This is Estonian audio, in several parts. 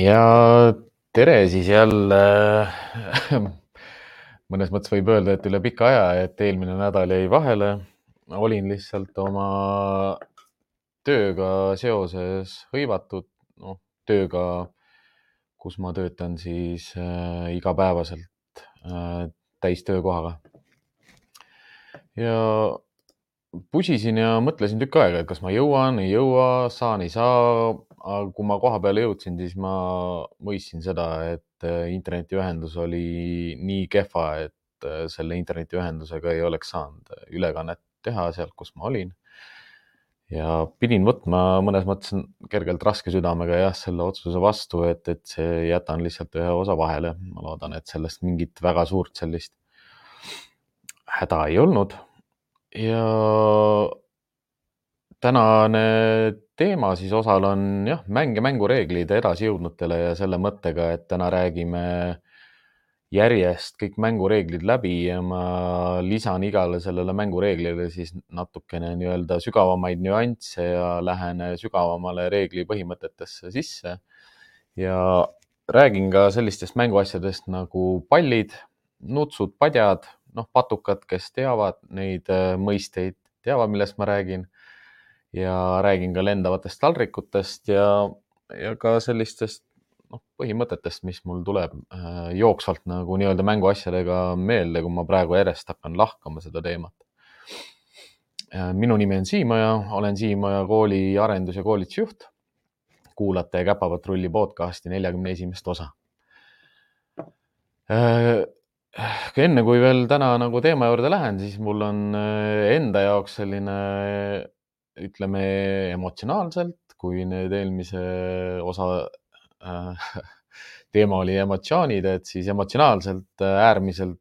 ja tere siis jälle. mõnes mõttes võib öelda, et üle pika aja, et eelmine nädal jäi vahele. olin lihtsalt oma tööga seoses hõivatud, noh tööga, kus ma töötan siis äh, igapäevaselt äh, täistöökohaga. ja pusisin ja mõtlesin tükk aega, et kas ma jõuan, ei jõua, saan, ei saa. Aga kui ma koha peale jõudsin, siis ma mõistsin seda, et äh, internetiühendus oli nii kehva, et äh, selle internetiühendusega ei oleks saanud ülekannet teha sealt, kus ma olin. ja pidin võtma mõnes mõttes kergelt raske südamega jah, selle otsuse vastu, et, et see jätan lihtsalt ühe osa vahele. ma loodan, et sellest mingit väga suurt sellist häda ei olnud ja tänane teema siis osal on jah, mäng ja mängureeglid edasijõudnutele ja selle mõttega, et täna räägime järjest kõik mängureeglid läbi ja ma lisan igale sellele mängureeglile siis natukene nii-öelda sügavamaid nüansse ja lähen sügavamale reegli põhimõtetesse sisse. ja räägin ka sellistest mänguasjadest nagu pallid, nutsud, padjad noh, patukad, kes teavad neid äh, mõisteid, teavad, millest ma räägin. Ja räägin ka lendavatest taldrikutest ja, ja ka sellistest noh, põhimõtetest, mis mul tuleb äh, jooksvalt nagu nii-öelda mänguasjadega meelde, kui ma praegu järjest hakkan lahkama seda teemat. Äh, minu nimi on Siimaja, olen Siimaja kooli arendus- ja koolitusjuht. kuulate Käpapatrulli podcasti neljakümne esimest osa enne kui veel täna nagu teema juurde lähen, siis mul on äh, enda jaoks selline, ütleme emotsionaalselt, kui nüüd eelmise osa äh, teema oli emotsioonid, et siis emotsionaalselt äh, äärmiselt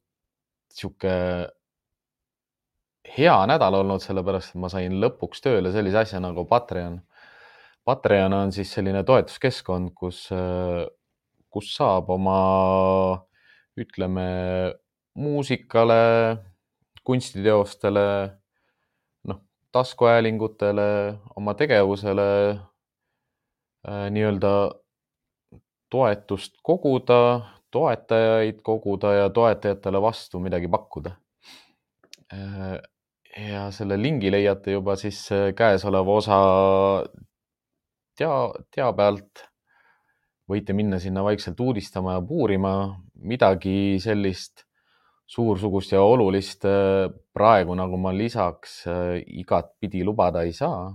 sihuke hea nädal olnud, sellepärast et ma sain lõpuks tööle sellise asja nagu Patreon. Patreon on siis selline toetuskeskkond, kus, äh, kus saab oma ütleme muusikale, kunstiteostele, taskuhäälingutele, oma tegevusele äh, nii-öelda toetust koguda, toetajaid koguda ja toetajatele vastu midagi pakkuda. Äh, ja selle lingi leiate juba siis käesoleva osa tea, tea pealt võite minna sinna vaikselt uudistama ja puurima midagi sellist suursugust ja olulist äh, praegu, nagu ma lisaks äh, igatpidi lubada ei saa.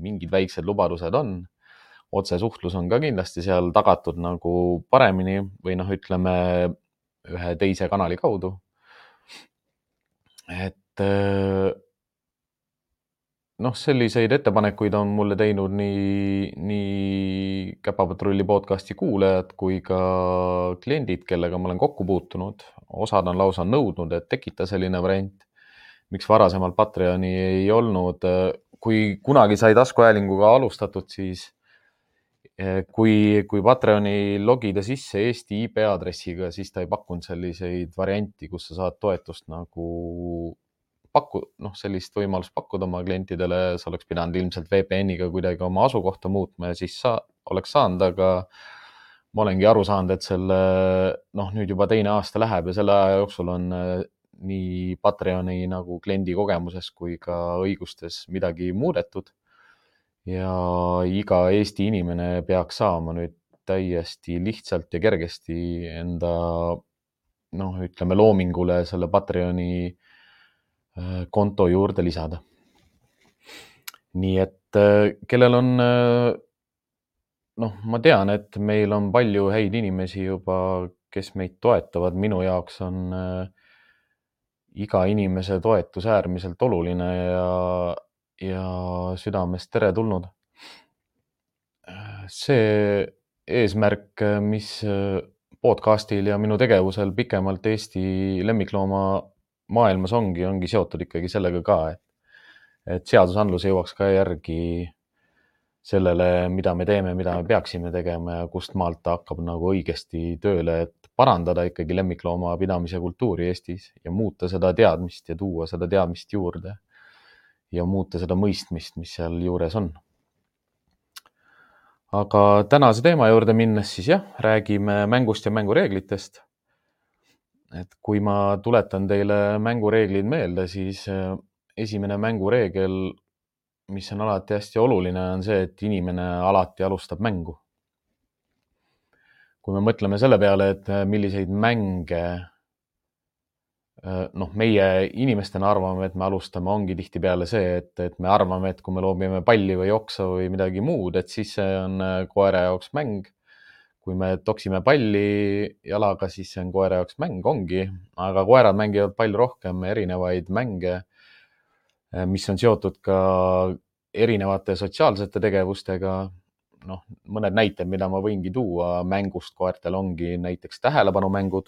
mingid väiksed lubadused on. otsesuhtlus on ka kindlasti seal tagatud nagu paremini või noh, ütleme ühe teise kanali kaudu. et äh, noh, selliseid ettepanekuid on mulle teinud nii, nii Käpapatrulli podcasti kuulajad kui ka kliendid, kellega ma olen kokku puutunud. osad on lausa nõudnud, et tekita selline variant. miks varasemalt Patreoni ei olnud, kui kunagi sai taskuhäälinguga alustatud, siis eh, kui, kui Patreoni logida sisse Eesti IP aadressiga, siis ta ei pakkunud selliseid varianti, kus sa saad toetust nagu paku-, noh, sellist võimalust pakkuda oma klientidele, sa oleks pidanud ilmselt VPN-iga kuidagi oma asukohta muutma ja siis sa oleks saanud, aga ma olengi aru saanud, et selle noh, nüüd juba teine aasta läheb ja selle aja jooksul on äh, nii Patreoni nagu kliendi kogemuses kui ka õigustes midagi muudetud. ja iga Eesti inimene peaks saama nüüd täiesti lihtsalt ja kergesti enda noh, ütleme loomingule selle Patreoni äh, konto juurde lisada. nii et äh, kellel on, äh, noh, ma tean, et meil on palju häid inimesi juba, kes meid toetavad, minu jaoks on iga inimese toetus äärmiselt oluline ja, ja südamest teretulnud. see eesmärk, mis podcastil ja minu tegevusel pikemalt Eesti lemmiklooma maailmas ongi, ongi seotud ikkagi sellega ka, et, et seadusandlus jõuaks ka järgi sellele, mida me teeme, mida me peaksime tegema ja kust maalt ta hakkab nagu õigesti tööle, et parandada ikkagi lemmikloomapidamise kultuuri Eestis ja muuta seda teadmist ja tuua seda teadmist juurde ja muuta seda mõistmist, mis seal juures on. aga tänase teema juurde minnes, siis jah, räägime mängust ja mängureeglitest. Et kui ma tuletan teile mängureeglid meelde, siis äh, esimene mängureegel, mis on alati hästi oluline, on see, et inimene alati alustab mängu. kui me mõtleme selle peale, et äh, milliseid mänge Äh, noh, meie inimestena arvame, et me alustame, ongi tihtipeale see, et, et me arvame, et kui me loobime palli või oksa või midagi muud, et siis see on koera jaoks mäng. Kui me toksime palli jalaga, siis see on koera jaoks mäng, ongi, aga koerad mängivad palju rohkem erinevaid mänge, äh, mis on seotud ka erinevate sotsiaalsete tegevustega. noh, mõned näited, mida ma võingi tuua mängust koertel ongi näiteks tähelepanumängud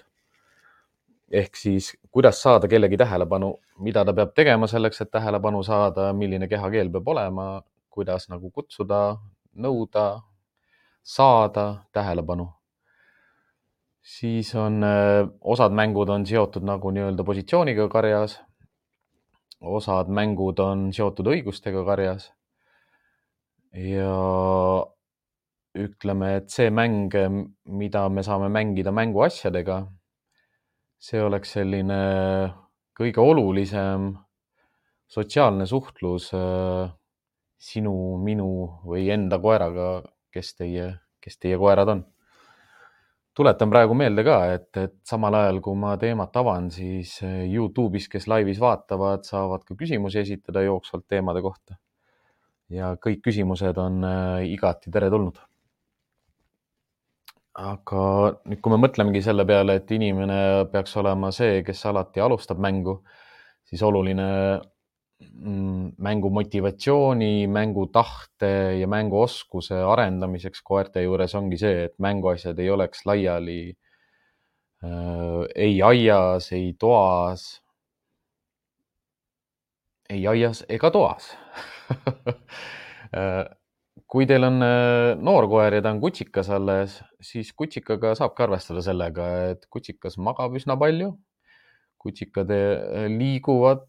ehk siis, kuidas saada kellegi tähelepanu, mida ta peab tegema selleks, et tähelepanu saada, milline kehakeel peab olema, kuidas nagu kutsuda, nõuda, saada tähelepanu. siis on äh, osad mängud on seotud nagu nii-öelda positsiooniga karjas. osad mängud on seotud õigustega karjas. ja ütleme, et see mäng, mida me saame mängida mänguasjadega see oleks selline kõige olulisem sotsiaalne suhtlus äh, sinu, minu või enda koeraga, kes teie, kes teie koerad on. tuletan praegu meelde ka, et, et samal ajal, kui ma teemat avan, siis äh, Youtube'is, kes laivis vaatavad, saavad ka küsimusi esitada jooksvalt teemade kohta. ja kõik küsimused on äh, igati teretulnud aga nüüd, kui me mõtlemegi selle peale, et inimene peaks olema see, kes alati alustab mängu, siis oluline mängu motivatsiooni, mängutahte ja mänguoskuse arendamiseks koerte juures ongi see, et mänguasjad ei oleks laiali äh, ei aias, ei toas, ei aias ega toas äh, kui teil on äh, noor koer ja ta on kutsikas alles, siis kutsikaga saabki arvestada sellega, et kutsikas magab üsna palju. kutsikad äh, liiguvad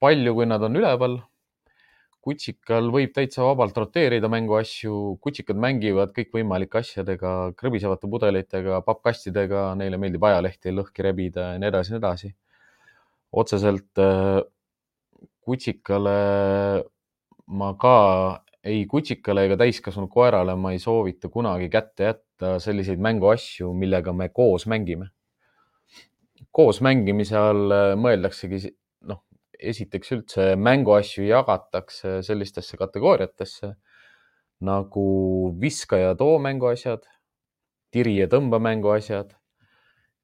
palju, kui nad on üleval. kutsikal võib täitsa vabalt roteerida mänguasju, kutsikad mängivad kõikvõimalike asjadega, krõbisevate pudelitega, pappkastidega, neile meeldib ajalehti lõhki rebida ja nii edasi, nii edasi. otseselt äh, kutsikale ma ka ei kutsikale ega täiskasvanud koerale ma ei soovita kunagi kätte jätta selliseid mänguasju, millega me koos mängime. koos mängimise all äh, mõeldaksegi, esiteks üldse mänguasju jagatakse sellistesse kategooriatesse nagu viska ja too mänguasjad, tiri ja tõmba mänguasjad,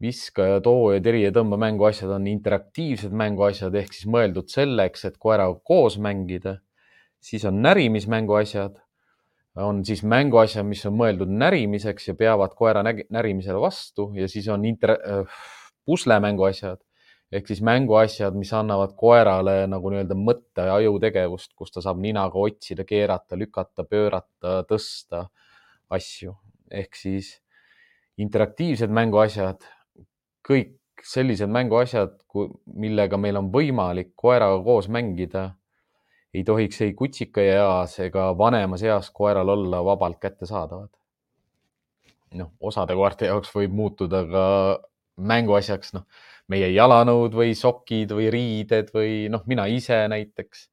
viska ja too ja tiri ja tõmba mänguasjad on interaktiivsed mänguasjad ehk siis mõeldud selleks, et koeraga koos mängida siis on närimismängu asjad, on siis mänguasjad, mis on mõeldud närimiseks ja peavad koera närimisele vastu ja siis on inter- äh,, puslemängu asjad ehk siis mänguasjad, mis annavad koerale nagu nii-öelda mõtte ja ajutegevust, kus ta saab ninaga otsida, keerata, lükata, pöörata, tõsta asju ehk siis interaktiivsed mänguasjad, kõik sellised mänguasjad, millega meil on võimalik koeraga koos mängida ei tohiks ei kutsikaeas ega vanemas eas koeral olla vabalt kättesaadavad. noh, osade koerte jaoks võib muutuda ka mänguasjaks, noh, meie jalanõud või sokid või riided või noh, mina ise näiteks.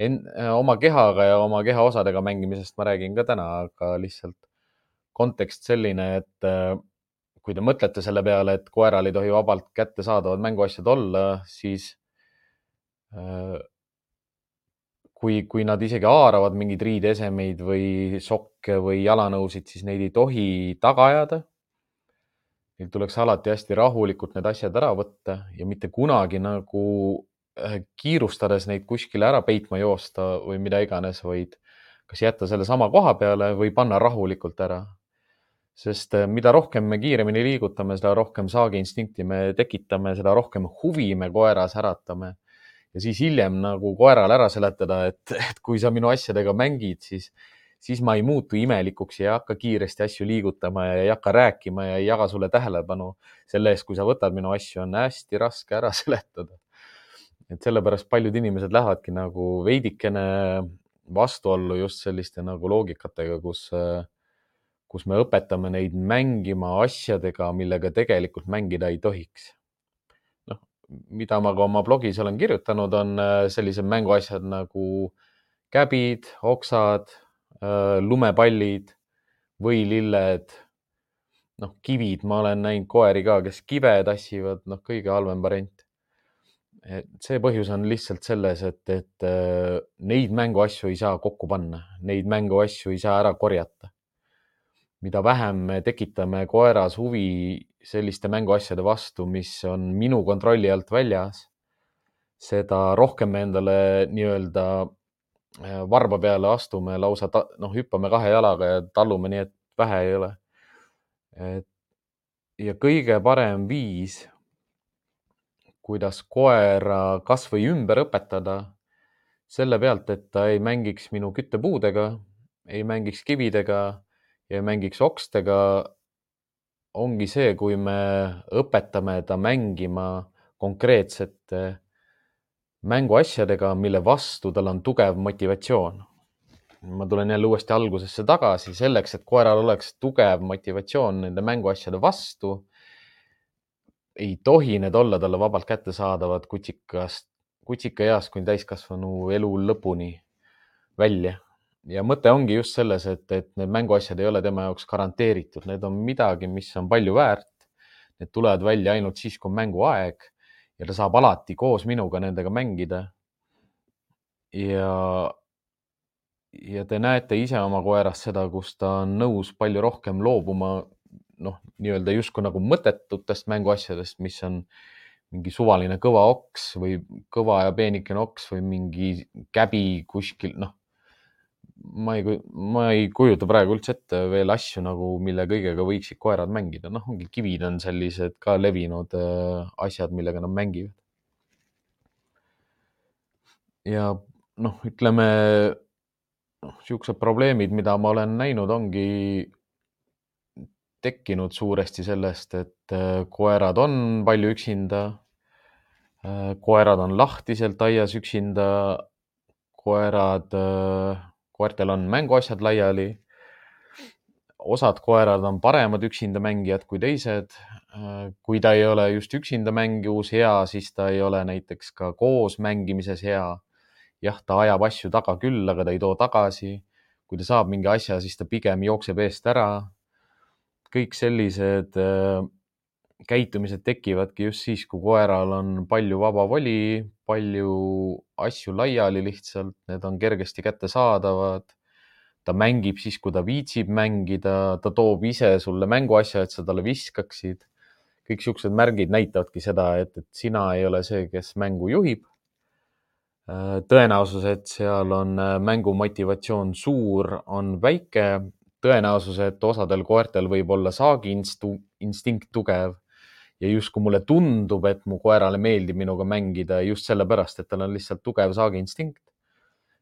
En-, oma kehaga ja oma kehaosadega mängimisest ma räägin ka täna, aga lihtsalt kontekst selline, et äh, kui te mõtlete selle peale, et koeral ei tohi vabalt kättesaadavad mänguasjad olla, siis äh, kui, kui nad isegi haaravad mingeid riideesemeid või sokke või jalanõusid, siis neid ei tohi taga ajada. Neil tuleks alati hästi rahulikult need asjad ära võtta ja mitte kunagi nagu äh, kiirustades neid kuskile ära peitma joosta või mida iganes, vaid kas jätta selle sama koha peale või panna rahulikult ära. sest äh, mida rohkem me kiiremini liigutame, seda rohkem saagi-instinkti me tekitame, seda rohkem huvi me koeras äratame ja siis hiljem nagu koerale ära seletada, et, et kui sa minu asjadega mängid, siis, siis ma ei muutu imelikuks ja ei hakka kiiresti asju liigutama ja ei hakka rääkima ja ei jaga sulle tähelepanu selle eest, kui sa võtad minu asju, on hästi raske ära seletada. et sellepärast paljud inimesed lähevadki nagu veidikene vastuollu just selliste nagu loogikatega, kus, kus me õpetame neid mängima asjadega, millega tegelikult mängida ei tohiks. noh, mida ma ka oma blogis olen kirjutanud, on äh, sellised mänguasjad nagu käbid, oksad, lumepallid, võililled, noh, kivid, ma olen näinud koeri ka, kes kive tassivad, noh, kõige halvem variant. et see põhjus on lihtsalt selles, et, et äh, neid mänguasju ei saa kokku panna, neid mänguasju ei saa ära korjata mida vähem me tekitame koeras huvi selliste mänguasjade vastu, mis on minu kontrolli alt väljas, seda rohkem me endale nii-öelda äh, varba peale astume, lausa noh, hüppame kahe jalaga ja tallume nii, et vähe ei ole. et ja kõige parem viis, kuidas koera kasvõi ümber õpetada selle pealt, et ta ei mängiks minu küttepuudega, ei mängiks kividega ja mängiks okstega, ongi see, kui me õpetame ta mängima konkreetsete mänguasjadega, mille vastu tal on tugev motivatsioon. ma tulen jälle uuesti algusesse tagasi, selleks, et koeral oleks tugev motivatsioon nende mänguasjade vastu, ei tohi need olla talle vabalt kättesaadavad kutsikast, kutsikaeast kuni täiskasvanu elu lõpuni välja ja mõte ongi just selles, et, et need mänguasjad ei ole tema jaoks garanteeritud, need on midagi, mis on palju väärt. Need tulevad välja ainult siis, kui on mänguaeg ja ta saab alati koos minuga nendega mängida. ja, ja te näete ise oma koerast seda, kus ta on nõus palju rohkem loobuma, noh, nii-öelda justkui nagu mõttetutest mänguasjadest, mis on mingi suvaline kõva oks või kõva ja peenikene oks või mingi käbi kuskil, noh ma ei, ma ei kujuta praegu üldse ette veel asju nagu, mille kõigega võiksid koerad mängida, noh, ongi kivid on sellised ka levinud äh, asjad, millega nad mängivad. ja noh, ütleme noh, siuksed probleemid, mida ma olen näinud, ongi tekkinud suuresti sellest, et äh, koerad on palju üksinda. Äh, koerad on lahtiselt aias üksinda. koerad koertel on mänguasjad laiali. osad koerad on paremad üksinda mängijad kui teised. kui ta ei ole just üksinda mängus hea, siis ta ei ole näiteks ka koos mängimises hea. jah, ta ajab asju taga küll, aga ta ei too tagasi. kui ta saab mingi asja, siis ta pigem jookseb eest ära. kõik sellised äh, käitumised tekivadki just siis, kui koeral on palju vaba voli, palju asju laiali lihtsalt, need on kergesti kättesaadavad. ta mängib siis, kui ta viitsib mängida, ta toob ise sulle mänguasja, et sa talle viskaksid. kõik siuksed märgid näitavadki seda, et, et sina ei ole see, kes mängu juhib. tõenäosus, et seal on mängu motivatsioon suur, on väike. tõenäosus, et osadel koertel võib olla saagi instinkt tugev ja justkui mulle tundub, et mu koerale meeldib minuga mängida just sellepärast, et tal on lihtsalt tugev saagiinstinkt.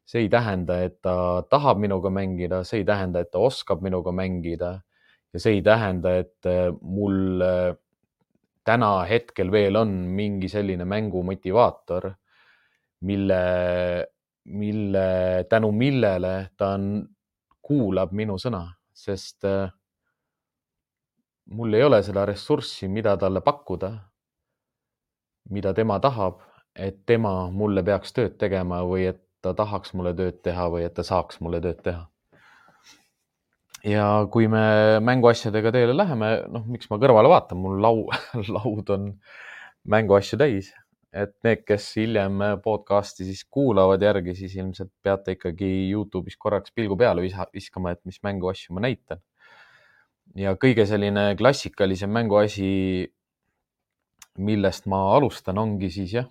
see ei tähenda, et ta tahab minuga mängida, see ei tähenda, et ta oskab minuga mängida ja see ei tähenda, et äh, mul äh, täna hetkel veel on mingi selline mängumotivaator, mille, mille, tänu millele ta on, kuulab minu sõna, sest äh, mul ei ole seda ressurssi, mida talle pakkuda, mida tema tahab, et tema mulle peaks tööd tegema või et ta tahaks mulle tööd teha või et ta saaks mulle tööd teha. ja kui me mänguasjadega teele läheme, noh, miks ma kõrvale vaatan, mul lau, laud on mänguasju täis, et need, kes hiljem podcast'i siis kuulavad järgi, siis ilmselt peate ikkagi Youtube'is korraks pilgu peale viskama, et mis mänguasju ma näitan ja kõige selline klassikalisem mänguasi, millest ma alustan, ongi siis jah,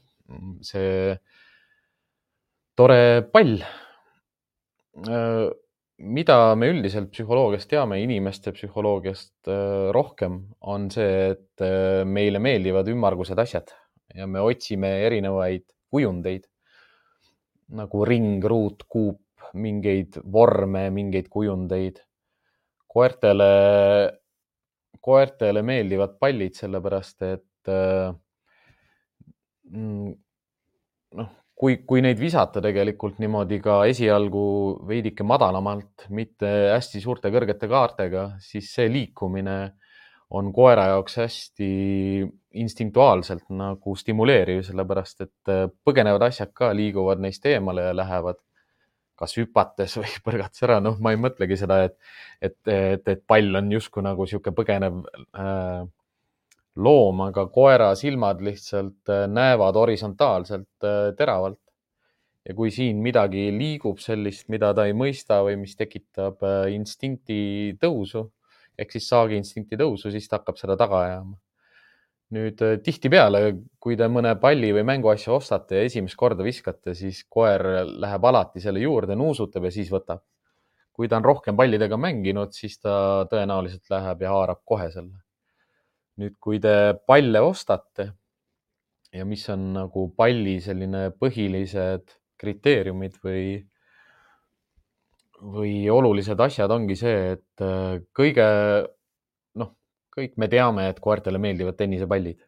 see tore pall. mida me üldiselt psühholoogiast teame, inimeste psühholoogiast rohkem, on see, et meile meeldivad ümmargused asjad ja me otsime erinevaid kujundeid nagu ring, ruut, kuup, mingeid vorme, mingeid kujundeid koertele, koertele meeldivad pallid, sellepärast et äh, mm, noh, kui, kui neid visata tegelikult niimoodi ka esialgu veidike madalamalt, mitte hästi suurte kõrgete kaartega, siis see liikumine on koera jaoks hästi instinktuaalselt nagu stimuleeriv, sellepärast et põgenevad asjad ka liiguvad neist eemale ja lähevad kas hüpates või põrgates ära, noh, ma ei mõtlegi seda, et, et, et, et pall on justkui nagu niisugune põgenev äh, loom, aga koera silmad lihtsalt äh, näevad horisontaalselt äh, teravalt. ja kui siin midagi liigub sellist, mida ta ei mõista või mis tekitab äh, instinkti tõusu ehk siis saagi instinkti tõusu, siis ta hakkab seda taga ajama nüüd äh, tihtipeale, kui te mõne palli või mänguasja ostate ja esimest korda viskate, siis koer läheb alati selle juurde, nuusutab ja siis võtab. kui ta on rohkem pallidega mänginud, siis ta tõenäoliselt läheb ja haarab kohe selle. nüüd, kui te palle ostate ja mis on nagu palli selline põhilised kriteeriumid või, või olulised asjad ongi see, et äh, kõige kõik me teame, et koertele meeldivad tennisepallid.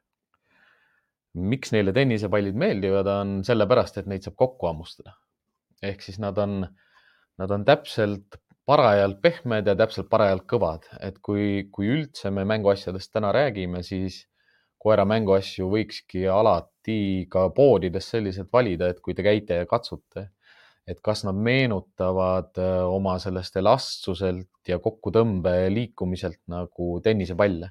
miks neile tennisepallid meeldivad, on sellepärast, et neid saab kokku hammustada. ehk siis nad on, nad on täpselt parajalt pehmed ja täpselt parajalt kõvad, et kui, kui üldse me mänguasjadest täna räägime, siis koera mänguasju võikski alati ka poodides selliselt valida, et kui te käite ja katsute et kas nad meenutavad äh, oma sellest elastsuselt ja kokkutõmbe liikumiselt nagu tennisepalle.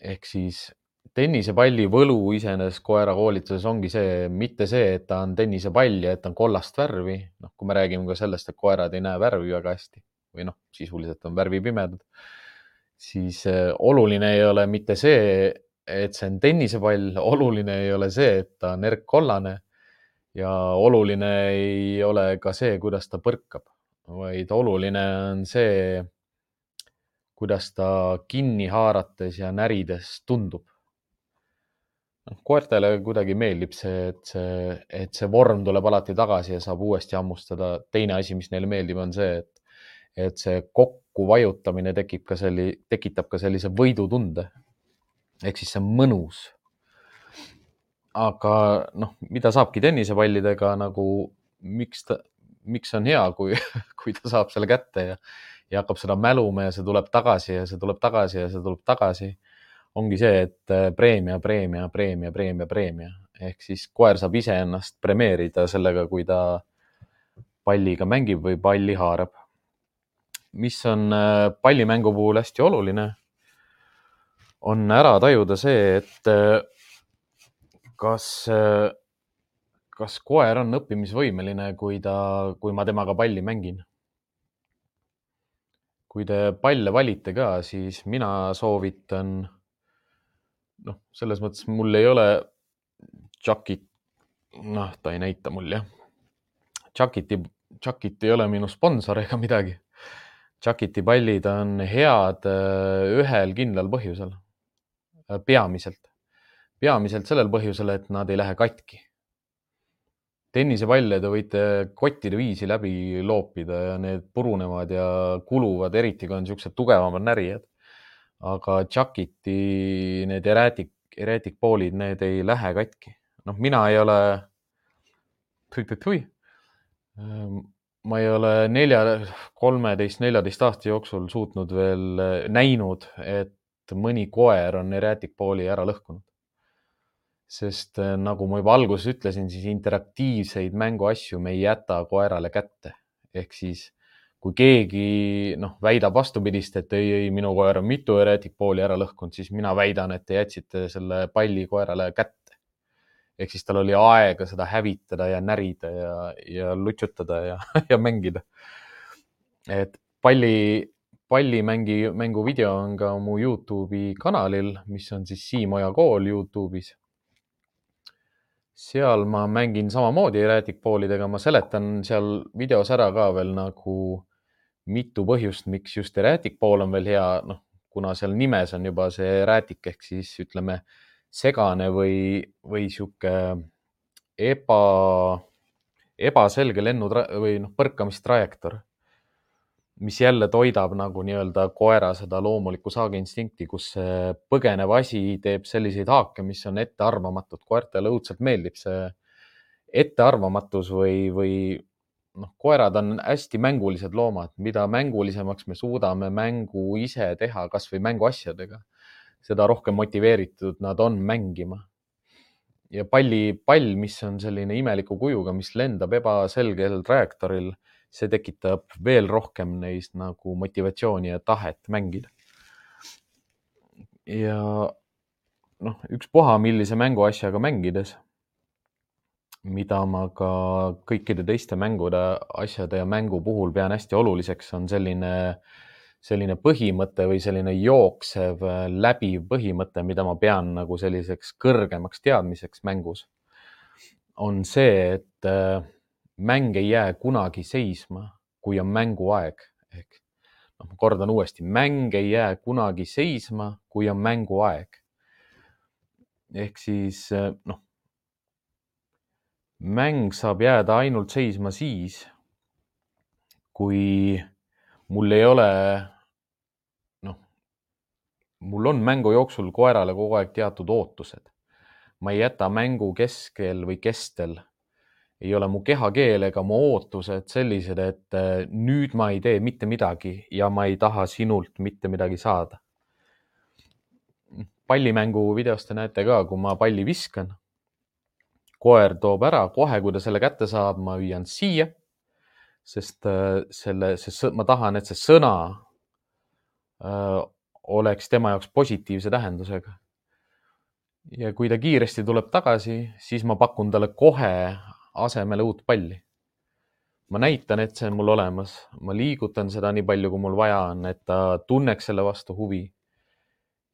ehk siis tennisepalli võlu iseenesest koera koolituses ongi see, mitte see, et ta on tennisepall ja et ta on kollast värvi, noh, kui me räägime ka sellest, et koerad ei näe värvi väga hästi või noh, sisuliselt on värvipimedad, siis äh, oluline ei ole mitte see, et see on tennisepall, oluline ei ole see, et ta on erkkollane ja oluline ei ole ka see, kuidas ta põrkab, vaid oluline on see, kuidas ta kinni haarates ja närides tundub. noh, koertele kuidagi meeldib see, et see, et see vorm tuleb alati tagasi ja saab uuesti hammustada. teine asi, mis neile meeldib, on see, et, et see kokku vajutamine tekib ka selli-, tekitab ka sellise võidutunde. ehk siis see on mõnus aga noh, mida saabki tennisepallidega nagu, miks ta, miks on hea, kui, kui ta saab selle kätte ja, ja hakkab seda mäluma ja see tuleb tagasi ja see tuleb tagasi ja see tuleb tagasi. ongi see, et äh, preemia, preemia, preemia, preemia, preemia ehk siis koer saab iseennast premeerida sellega, kui ta palliga mängib või palli haarab. mis on äh, pallimängu puhul hästi oluline, on ära tajuda see, et äh, kas, kas koer on õppimisvõimeline, kui ta, kui ma temaga palli mängin? kui te palle valite ka, siis mina soovitan, noh, selles mõttes mul ei ole Chuckit, noh, ta ei näita mul jah. Chuckiti, Chuckit ei ole minu sponsor ega midagi. Chuckiti pallid on head ühel kindlal põhjusel, peamiselt peamiselt sellel põhjusel, et nad ei lähe katki. tennisepalle te võite kottide viisi läbi loopida ja need purunevad ja kuluvad, eriti kui on niisugused tugevamad närijad. aga Chuckiti need eräätik, eräätikpoolid, need ei lähe katki. noh, mina ei ole, ehm, ma ei ole nelja, kolmeteist, neljateist aasta jooksul suutnud veel näinud, et mõni koer on eräätikpooli ära lõhkunud sest äh, nagu ma juba alguses ütlesin, siis interaktiivseid mänguasju me ei jäta koerale kätte. ehk siis kui keegi noh, väidab vastupidist, et ei, ei, minu koer on mitu hereetikpooli ära lõhkunud, siis mina väidan, et te jätsite selle palli koerale kätte. ehk siis tal oli aega seda hävitada ja närida ja, ja lutsutada ja, ja mängida. et palli, pallimängi, mänguvideo on ka mu Youtube'i kanalil, mis on siis Siim Oja kool Youtube'is seal ma mängin samamoodi eräätikpoolidega, ma seletan seal videos ära ka veel nagu mitu põhjust, miks just eräätikpool on veel hea, noh, kuna seal nimes on juba see räätik ehk siis ütleme segane või, või sihuke eba, ebaselge lennu või noh, põrkamistrajektoor mis jälle toidab nagu nii-öelda koera seda loomulikku saaginstinkti, kus see põgenev asi teeb selliseid haake, mis on ettearvamatud. koertele õudselt meeldib see ettearvamatus või, või noh, koerad on hästi mängulised loomad, mida mängulisemaks me suudame mängu ise teha, kasvõi mänguasjadega, seda rohkem motiveeritud nad on mängima. ja palli, pall, mis on selline imeliku kujuga, mis lendab ebaselgel trajektooril, see tekitab veel rohkem neist nagu motivatsiooni ja tahet mängida. ja noh, ükspuha, millise mänguasjaga mängides mida ma ka kõikide teiste mängude, asjade ja mängu puhul pean hästi oluliseks, on selline, selline põhimõte või selline jooksev läbiv põhimõte, mida ma pean nagu selliseks kõrgemaks teadmiseks mängus. on see, et mäng ei jää kunagi seisma, kui on mänguaeg ehk noh, ma kordan uuesti, mäng ei jää kunagi seisma, kui on mänguaeg. ehk siis äh, noh mäng saab jääda ainult seisma siis, kui mul ei ole, noh, mul on mängu jooksul koerale kogu aeg teatud ootused. ma ei jäta mängu keskel või kestel, ei ole mu kehakeel ega mu ootused sellised, et eh, nüüd ma ei tee mitte midagi ja ma ei taha sinult mitte midagi saada. pallimängu videost te näete ka, kui ma palli viskan koer toob ära, kohe kui ta selle kätte saab, ma hüüan siia. sest äh, selle, see, ma tahan, et see sõna öö, äh, oleks tema jaoks positiivse tähendusega. ja kui ta kiiresti tuleb tagasi, siis ma pakun talle kohe asemele uut palli. ma näitan, et see on mul olemas, ma liigutan seda nii palju, kui mul vaja on, et ta tunneks selle vastu huvi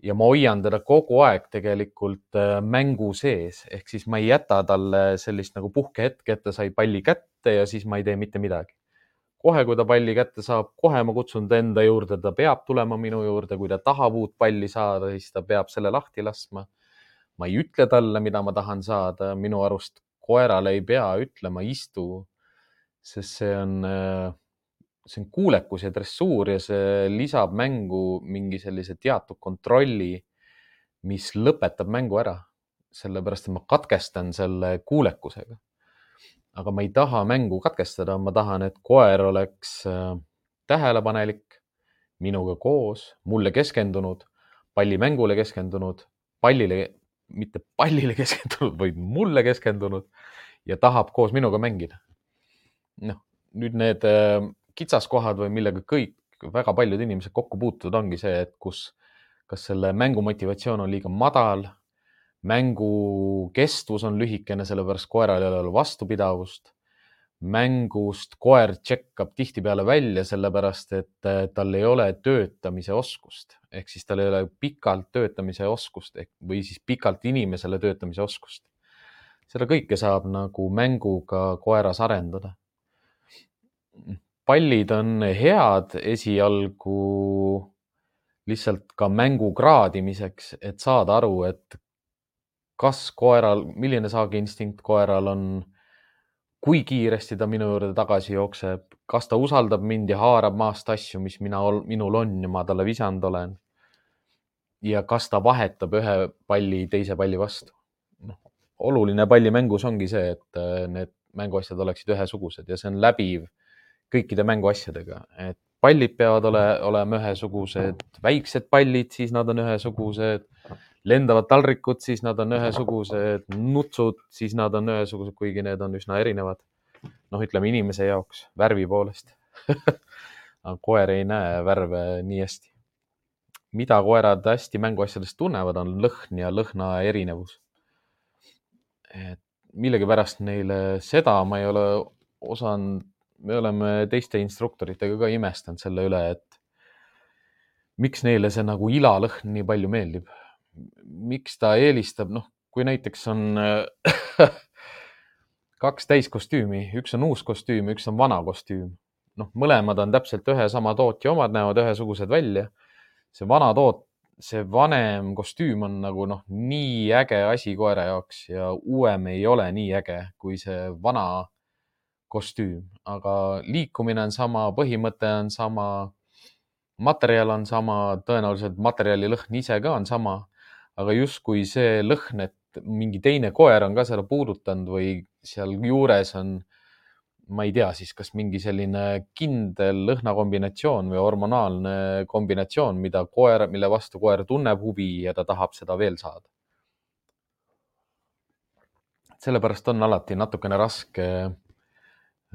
ja ma hoian teda kogu aeg tegelikult äh, mängu sees, ehk siis ma ei jäta talle sellist nagu puhkehetke, et ta sai palli kätte ja siis ma ei tee mitte midagi. kohe, kui ta palli kätte saab, kohe ma kutsun ta enda juurde, ta peab tulema minu juurde, kui ta tahab uut palli saada, siis ta peab selle lahti laskma. ma ei ütle talle, mida ma tahan saada, minu arust koerale ei pea ütlema, istu, sest see on äh, see on kuulekus ja dressuur ja see lisab mängu mingi sellise teatud kontrolli, mis lõpetab mängu ära. sellepärast, et ma katkestan selle kuulekusega. aga ma ei taha mängu katkestada, ma tahan, et koer oleks äh, tähelepanelik, minuga koos, mulle keskendunud, pallimängule keskendunud, pallile, mitte pallile keskendunud, vaid mulle keskendunud ja tahab koos minuga mängida. noh, nüüd need äh, kitsaskohad või millega kõik väga paljud inimesed kokku puutuvad, ongi see, et kus, kas selle mängu motivatsioon on liiga madal, mängu kestvus on lühikene, sellepärast koeral ei ole vastupidavust. Mängust koer tšekkab tihtipeale välja, sellepärast et eh, tal ei ole töötamise oskust ehk siis tal ei ole pikalt töötamise oskust ehk või siis pikalt inimesele töötamise oskust. seda kõike saab nagu mänguga koeras arendada pallid on head esialgu lihtsalt ka mängu kraadimiseks, et saada aru, et kas koeral, milline saageinstinkt koeral on, kui kiiresti ta minu juurde tagasi jookseb, kas ta usaldab mind ja haarab maast asju, mis mina, minul on ja ma talle visanud olen. ja kas ta vahetab ühe palli teise palli vastu. noh, oluline pallimängus ongi see, et äh, need mänguasjad oleksid ühesugused ja see on läbiv kõikide mänguasjadega, et pallid peavad ole, olema ühesugused, väiksed pallid, siis nad on ühesugused, lendavad taldrikud, siis nad on ühesugused, nutsud, siis nad on ühesugused, kuigi need on üsna erinevad. noh, ütleme inimese jaoks värvi poolest aga koer ei näe värve nii hästi. mida koerad hästi mänguasjadest tunnevad, on lõhn ja lõhna erinevus. et millegipärast neile seda ma ei ole osanud me oleme teiste instruktoritega ka imestanud selle üle, et miks neile see nagu ilalõhn nii palju meeldib. Miks ta eelistab, noh, kui näiteks on kaks täiskostüümi, üks on uus kostüüm, üks on vana kostüüm. noh, mõlemad on täpselt ühe sama tootja omad, näevad ühesugused välja. see vana toot, see vanem kostüüm on nagu noh, nii äge asi koera jaoks ja uuem ei ole nii äge kui see vana kostüüm, aga liikumine on sama, põhimõte on sama, materjal on sama, tõenäoliselt materjali lõhn ise ka on sama, aga justkui see lõhn, et mingi teine koer on ka seda puudutanud või sealjuures on, ma ei tea siis, kas mingi selline kindel lõhnakombinatsioon või hormonaalne kombinatsioon, mida koer, mille vastu koer tunneb huvi ja ta tahab seda veel saada. sellepärast on alati natukene raske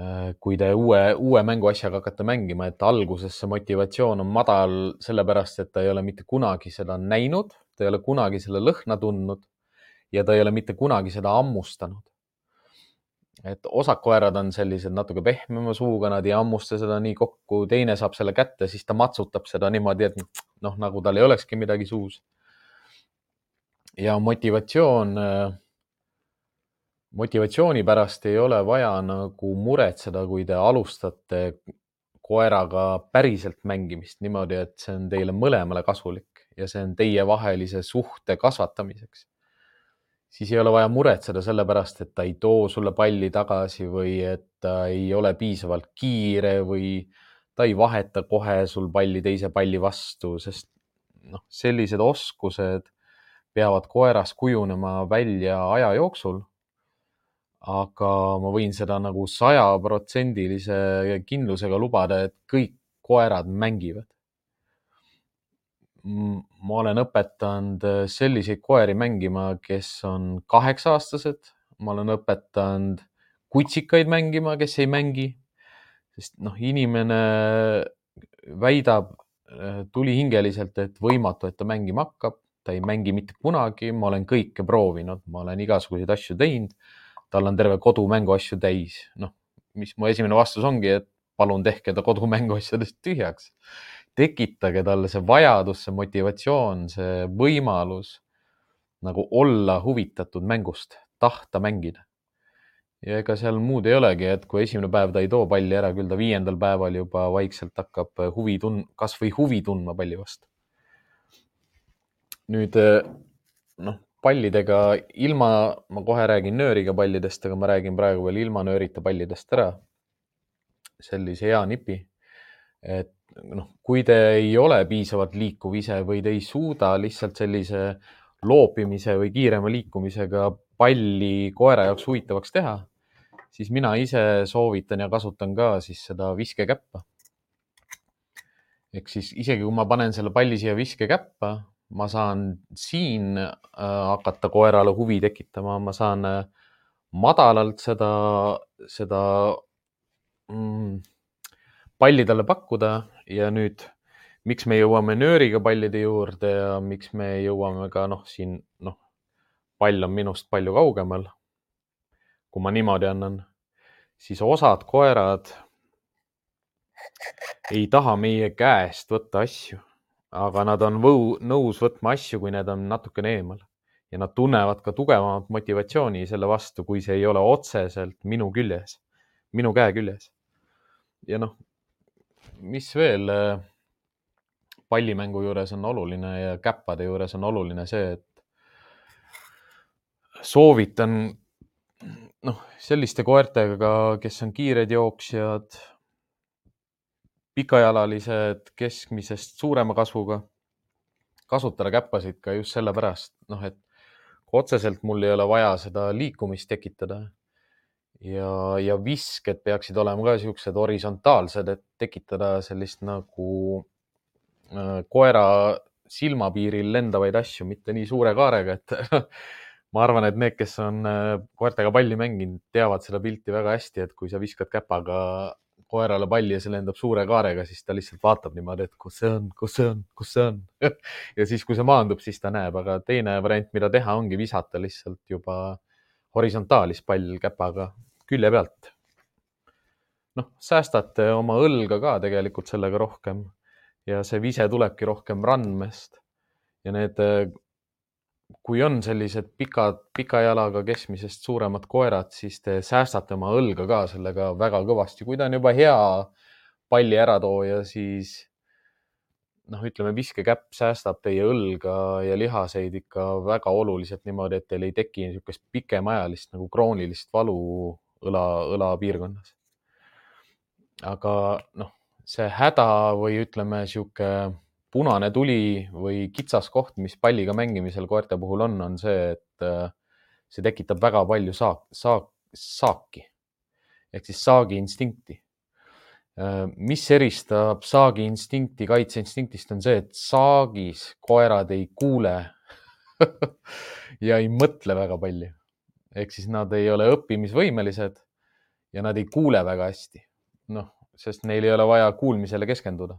Äh, kui te uue, uue mänguasjaga hakkate mängima, et alguses see motivatsioon on madal sellepärast, et ta ei ole mitte kunagi seda näinud, ta ei ole kunagi selle lõhna tundnud ja ta ei ole mitte kunagi seda hammustanud. et osad koerad on sellised natuke pehmema suuga, nad ei hammusta seda nii kokku, teine saab selle kätte, siis ta matsutab seda niimoodi, et noh, nagu tal ei olekski midagi suus. ja motivatsioon motivatsiooni pärast ei ole vaja nagu muretseda, kui te alustate koeraga päriselt mängimist niimoodi, et see on teile mõlemale kasulik ja see on teievahelise suhte kasvatamiseks. siis ei ole vaja muretseda selle pärast, et ta ei too sulle palli tagasi või et ta ei ole piisavalt kiire või ta ei vaheta kohe sul palli teise palli vastu, sest noh, sellised oskused peavad koeras kujunema välja aja jooksul aga ma võin seda nagu sajaprotsendilise kindlusega lubada, et kõik koerad mängivad. Ma olen õpetanud selliseid koeri mängima, kes on kaheksa-aastased, ma olen õpetanud kutsikaid mängima, kes ei mängi, sest noh, inimene väidab äh, tulihingeliselt, et võimatu, et ta mängima hakkab, ta ei mängi mitte kunagi, ma olen kõike proovinud, ma olen igasuguseid asju teinud. Tal on terve kodu mänguasju täis. noh, mis mu esimene vastus ongi, et palun tehke ta kodu mänguasjadest tühjaks. Tekitage talle see vajadus, see motivatsioon, see võimalus nagu olla huvitatud mängust, tahta mängida. ja ega seal muud ei olegi, et kui esimene päev ta ei too palli ära, küll ta viiendal päeval juba vaikselt hakkab huvi tund-, kasvõi huvi tundma palli vastu. nüüd noh, pallidega ilma, ma kohe räägin nööriga pallidest, aga ma räägin praegu veel ilma nöörita pallidest ära. sellise hea nipi. et noh, kui te ei ole piisavalt liikuv ise või te ei suuda lihtsalt sellise loopimise või kiirema liikumisega palli koera jaoks huvitavaks teha, siis mina ise soovitan ja kasutan ka siis seda viskekäppa. ehk siis isegi kui ma panen selle palli siia viskekäppa ma saan siin äh, hakata koerale huvi tekitama, ma saan äh, madalalt seda, seda mm, palli talle pakkuda ja nüüd, miks me jõuame nööriga pallide juurde ja miks me jõuame ka noh, siin noh, pall on minust palju kaugemal. kui ma niimoodi annan, siis osad koerad ei taha meie käest võtta asju aga nad on võu, nõus võtma asju, kui need on natukene eemal ja nad tunnevad ka tugevamat motivatsiooni selle vastu, kui see ei ole otseselt minu küljes, minu käe küljes. ja noh, mis veel äh, pallimängu juures on oluline ja käppade juures on oluline see, et soovitan noh, selliste koertega, kes on kiired jooksjad pikajalalised keskmisest suurema kasvuga, kasutada käppasid ka just sellepärast, noh, et otseselt mul ei ole vaja seda liikumist tekitada. Ja, ja visked peaksid olema ka siuksed horisontaalsed, et tekitada sellist nagu äh, koera silmapiiril lendavaid asju, mitte nii suure kaarega, et ma arvan, et need, kes on äh, koertega palli mänginud, teavad seda pilti väga hästi, et kui sa viskad käpaga koerale palli ja see lendab suure kaarega, siis ta lihtsalt vaatab niimoodi, et kus see on, kus see on, kus see on ja siis, kui see maandub, siis ta näeb, aga teine variant, mida teha, ongi visata lihtsalt juba horisontaalis pall käpaga külje pealt. noh, säästate oma õlga ka tegelikult sellega rohkem ja see vise tulebki rohkem randmest ja need kui on sellised pikad, pika jalaga keskmisest suuremad koerad, siis te säästate oma õlga ka sellega väga kõvasti. kui ta on juba hea palli äratooja, siis noh, ütleme viskekäpp säästab teie õlga ja lihaseid ikka väga oluliselt niimoodi, et teil ei teki niisugust pikemaajalist nagu kroonilist valu õla, õlapiirkonnas. aga noh, see häda või ütleme, niisugune punane tuli või kitsas koht, mis palliga mängimisel koerte puhul on, on see, et äh, see tekitab väga palju saak, saak, saaki ehk siis saagi instinkti. mis eristab saagi instinkti kaitseinstinktist, on see, et saagis koerad ei kuule ja ei mõtle väga palju. Ehk siis nad ei ole õppimisvõimelised ja nad ei kuule väga hästi. noh, sest neil ei ole vaja kuulmisele keskenduda.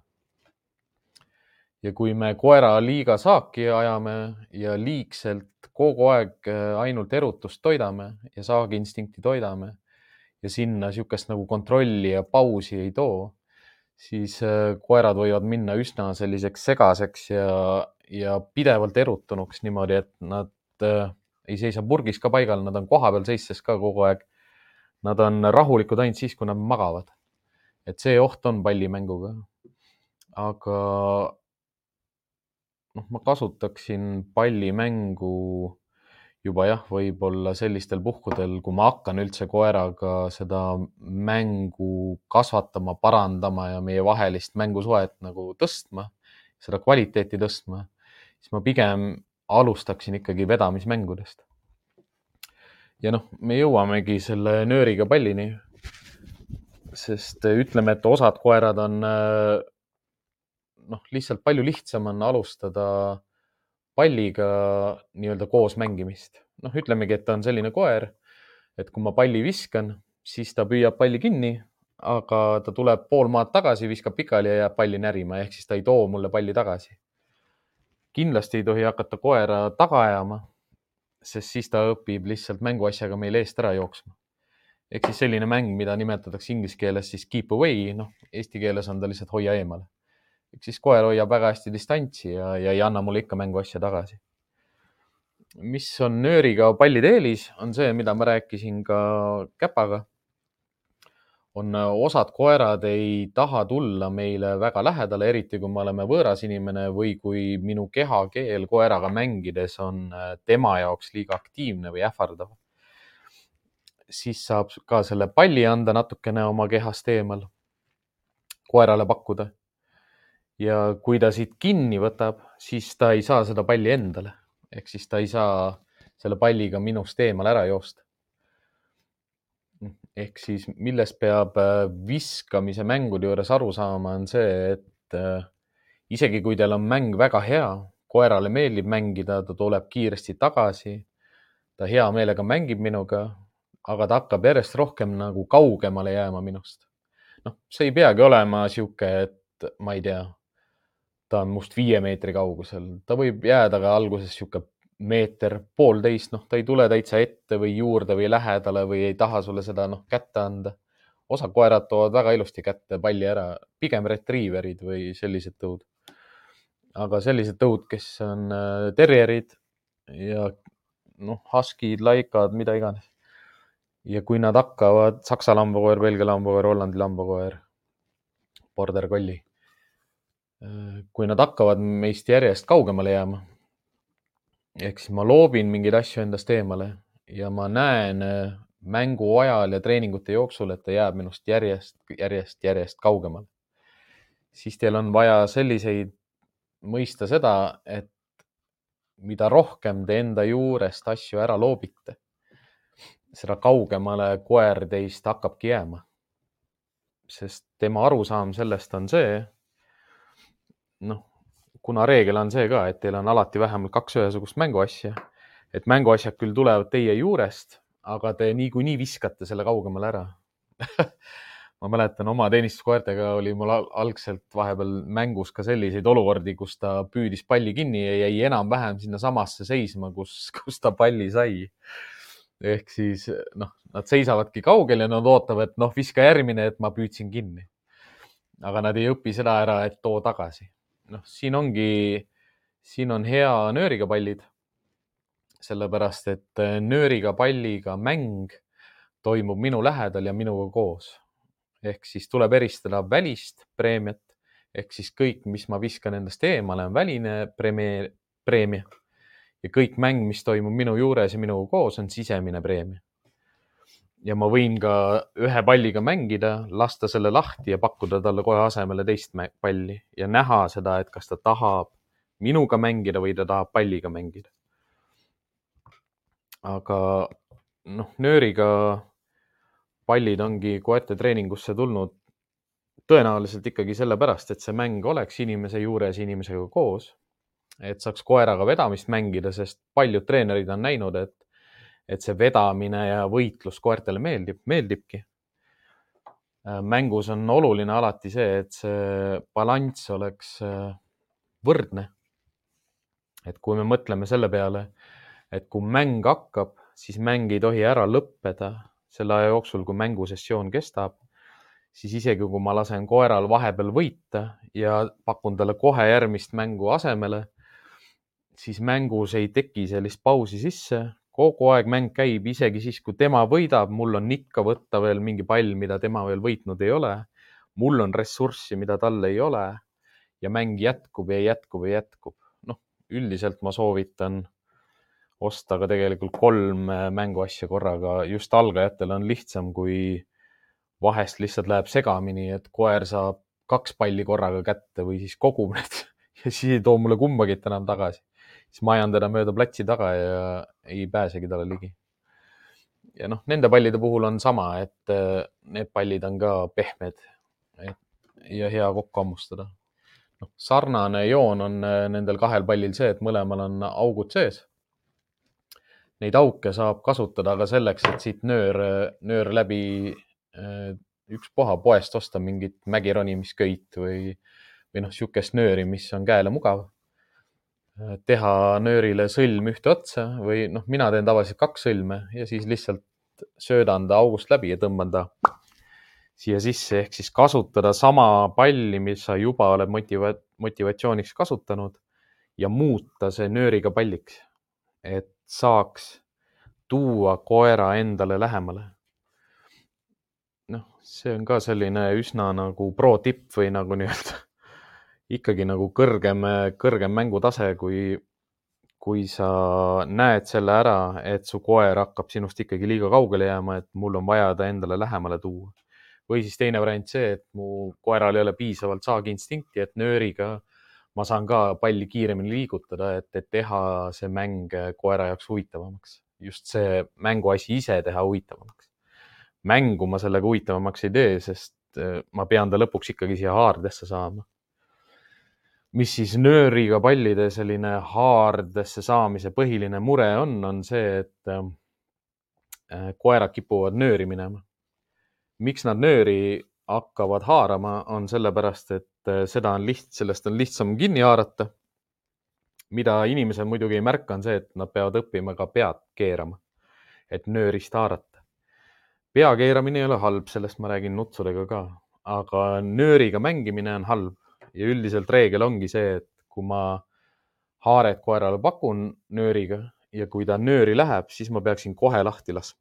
ja kui me koera liiga saaki ajame ja liigselt kogu aeg äh, ainult erutust toidame ja saagiinstinkti toidame ja sinna niisugust nagu kontrolli ja pausi ei too, siis äh, koerad võivad minna üsna selliseks segaseks ja, ja pidevalt erutunuks niimoodi, et nad äh, ei seisa purgis ka paigal, nad on kohapeal seistes ka kogu aeg. Nad on rahulikud ainult siis, kui nad magavad. et see oht on pallimänguga. aga noh, ma kasutaksin pallimängu juba jah, võib-olla sellistel puhkudel, kui ma hakkan üldse koeraga seda mängu kasvatama, parandama ja meie vahelist mängusuhet nagu tõstma, seda kvaliteeti tõstma, siis ma pigem alustaksin ikkagi vedamismängudest. ja noh, me jõuamegi selle nööriga pallini. sest ütleme, et osad koerad on noh, lihtsalt palju lihtsam on alustada palliga nii-öelda koos mängimist. noh, ütlemegi, et ta on selline koer, et kui ma palli viskan, siis ta püüab palli kinni, aga ta tuleb pool maad tagasi, viskab pikali ja jääb palli närima, ehk siis ta ei too mulle palli tagasi. Kindlasti ei tohi hakata koera taga ajama, sest siis ta õpib lihtsalt mänguasjaga meil eest ära jooksma. ehk siis selline mäng, mida nimetatakse inglise keeles siis keep away, noh, eesti keeles on ta lihtsalt hoia eemale ehk siis koer hoiab väga hästi distantsi ja, ja ei anna mulle ikka mänguasja tagasi. mis on nööriga pallide eelis, on see, mida ma rääkisin ka käpaga. On osad koerad ei taha tulla meile väga lähedale, eriti kui me oleme võõras inimene või kui minu kehakeel koeraga mängides on tema jaoks liiga aktiivne või ähvardav. siis saab ka selle palli anda natukene oma kehast eemal, koerale pakkuda ja kui ta siit kinni võtab, siis ta ei saa seda palli endale ehk siis ta ei saa selle palliga minust eemale ära joosta. Ehk siis, millest peab äh, viskamise mängude juures aru saama, on see, et äh, isegi kui teil on mäng väga hea, koerale meeldib mängida, ta tuleb kiiresti tagasi, ta hea meelega mängib minuga, aga ta hakkab järjest rohkem nagu kaugemale jääma minust. noh, see ei peagi olema sihuke, et ma ei tea ta on must viie meetri kaugusel, ta võib jääda ka alguses sihuke meeter, poolteist, noh, ta ei tule täitsa ette või juurde või lähedale või ei taha sulle seda noh kätte anda. osa koerad toovad väga ilusti kätte palli ära, pigem retriiverid või sellised tõud. aga sellised tõud, kes on äh, terjerid ja noh, huskid, laikad, mida iganes. ja kui nad hakkavad, saksa lambakoer, belgia lambakoer, Hollandi lambakoer, border collie kui nad hakkavad meist järjest kaugemale jääma, ehk siis ma loobin mingeid asju endast eemale ja ma näen äh, mängu ajal ja treeningute jooksul, et ta jääb minust järjest, järjest, järjest kaugemale, siis teil on vaja selliseid, mõista seda, et mida rohkem te enda juurest asju ära loobite, seda kaugemale koer teist hakkabki jääma. sest tema arusaam sellest on see, noh, kuna reegel on see ka, et teil on alati vähemalt kaks ühesugust mänguasja, et mänguasjad küll tulevad teie juurest, aga te niikuinii viskate selle kaugemale ära ma mäletan oma teenistuskoertega oli mul algselt vahepeal mängus ka selliseid olukordi, kus ta püüdis palli kinni ja jäi enam-vähem sinnasamasse seisma, kus, kus ta palli sai. ehk siis noh, nad seisavadki kaugel ja nad ootavad, noh, viska järgmine, et ma püüdsin kinni. aga nad ei õpi seda ära, et too tagasi noh, siin ongi, siin on hea nööriga pallid. sellepärast, et äh, nööriga palliga mäng toimub minu lähedal ja minuga koos. ehk siis tuleb eristada välist preemiat ehk siis kõik, mis ma viskan endast eemale, on väline preemia, preemia ja kõik mäng, mis toimub minu juures ja minuga koos, on sisemine preemia ja ma võin ka ühe palliga mängida, lasta selle lahti ja pakkuda talle kohe asemele teist palli ja näha seda, et kas ta tahab minuga mängida või ta tahab palliga mängida. aga noh, nööriga pallid ongi koerte treeningusse tulnud tõenäoliselt ikkagi sellepärast, et see mäng oleks inimese juures, inimesega koos. et saaks koeraga vedamist mängida, sest paljud treenerid on näinud, et, et see vedamine ja võitlus koertele meeldib, meeldibki. mängus on oluline alati see, et see balanss oleks võrdne. et kui me mõtleme selle peale, et kui mäng hakkab, siis mäng ei tohi ära lõppeda selle aja jooksul, kui mängusessioon kestab siis isegi kui ma lasen koeral vahepeal võita ja pakun talle kohe järgmist mängu asemele, siis mängus ei teki sellist pausi sisse. Kogu aeg mäng käib, isegi siis, kui tema võidab, mul on ikka võtta veel mingi pall, mida tema veel võitnud ei ole. mul on ressurssi, mida tal ei ole ja mäng jätkub ja jätkub ja jätkub. noh, üldiselt ma soovitan osta ka tegelikult kolm mänguasja korraga, just algajatel on lihtsam, kui vahest lihtsalt läheb segamini, et koer saab kaks palli korraga kätte või siis kogub need ja siis ei too mulle kumbagi enam tagasi. Siis ma ajan teda mööda platsi taga ja ei pääsegi talle ligi. ja noh, nende pallide puhul on sama, et äh, need pallid on ka pehmed ja hea kokku hammustada. noh, sarnane joon on äh, nendel kahel pallil see, et mõlemal on augud sees. Neid auke saab kasutada ka selleks, et siit nöör, nöör läbi Äh, ükspuha poest osta mingit mägironimiskõit või, või noh, niisugust nööri, mis on käele mugav. Teha nöörile sõlm ühte otsa või noh, mina teen tavaliselt kaks sõlme ja siis lihtsalt söödan ta august läbi ja tõmban ta siia sisse. Ehk siis kasutada sama palli, mis sa juba oled motiva-, motivatsiooniks kasutanud ja muuta see nööriga palliks, et saaks tuua koera endale lähemale. Noh, see on ka selline üsna nagu pro tipp või nagu nii-öelda ikkagi nagu kõrgem, kõrgem mängutase, kui, kui sa näed selle ära, et su koer hakkab sinust ikkagi liiga kaugele jääma, et mul on vaja ta endale lähemale tuua. või siis teine variant see, et mu koeral ei ole piisavalt saagiinstinkti, et nööriga ma saan ka palli kiiremini liigutada, et, et teha see mäng koera jaoks huvitavamaks. just see mänguasi ise teha huvitavamaks mängu ma sellega huvitavamaks ei tee, sest äh, ma pean ta lõpuks ikkagi siia haardesse saama. Mis siis nööriga pallide selline haardesse saamise põhiline mure on, on see, et äh, äh, koerad kipuvad nööri minema. miks nad nööri hakkavad haarama, on sellepärast, et seda on liht-, sellest on lihtsam kinni haarata. mida inimesed muidugi ei märka, on see, et nad peavad õppima ka pead keerama, et nöörist haarata pea keeramine ei ole halb, sellest ma räägin nutsudega ka, aga nööriga mängimine on halb ja üldiselt reegel ongi see, et kui ma haaret koerale pakun nööriga ja kui ta nööri läheb, siis ma peaksin kohe lahti laskma.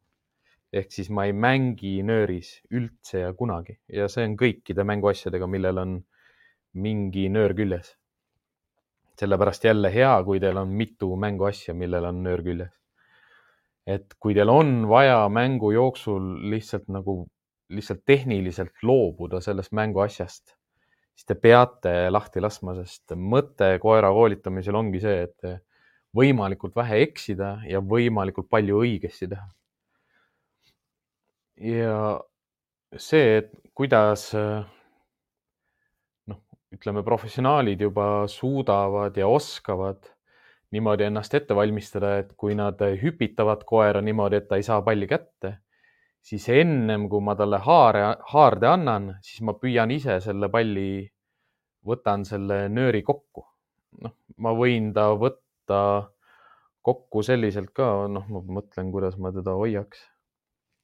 ehk siis ma ei mängi nööris üldse ja kunagi ja see on kõikide mänguasjadega, millel on mingi nöör küljes. sellepärast jälle hea, kui teil on mitu mänguasja, millel on nöör küljes et kui teil on vaja mängu jooksul lihtsalt nagu, lihtsalt tehniliselt loobuda sellest mänguasjast, siis te peate lahti laskma, sest mõte koera koolitamisel ongi see, et võimalikult vähe eksida ja võimalikult palju õigesti teha. ja see, et kuidas noh, ütleme, professionaalid juba suudavad ja oskavad niimoodi ennast ette valmistada, et kui nad hüpitavad koera niimoodi, et ta ei saa palli kätte, siis ennem kui ma talle haare, haarde annan, siis ma püüan ise selle palli, võtan selle nööri kokku. noh, ma võin ta võtta kokku selliselt ka, noh, ma mõtlen, kuidas ma teda hoiaks.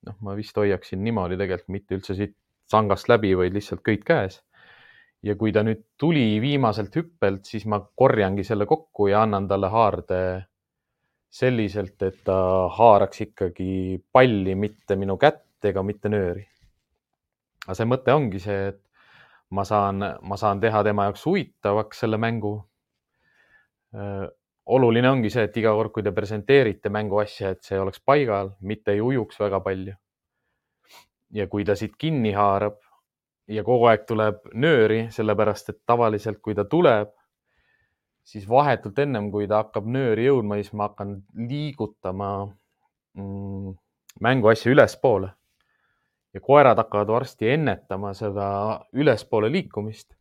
noh, ma vist hoiaksin niimoodi tegelikult, mitte üldse siit sangast läbi, vaid lihtsalt köit käes ja kui ta nüüd tuli viimaselt hüppelt, siis ma korjangi selle kokku ja annan talle haarde selliselt, et ta haaraks ikkagi palli, mitte minu kätt ega mitte nööri. aga see mõte ongi see, et ma saan, ma saan teha tema jaoks huvitavaks selle mängu. oluline ongi see, et iga kord, kui te presenteerite mänguasja, et see oleks paigal, mitte ei ujuks väga palju. ja kui ta siit kinni haarab, ja kogu aeg tuleb nööri, sellepärast et tavaliselt, kui ta tuleb, siis vahetult ennem, kui ta hakkab nööri jõudma, siis ma hakkan liigutama mm, mänguasja ülespoole ja koerad hakkavad varsti ennetama seda ülespoole liikumist.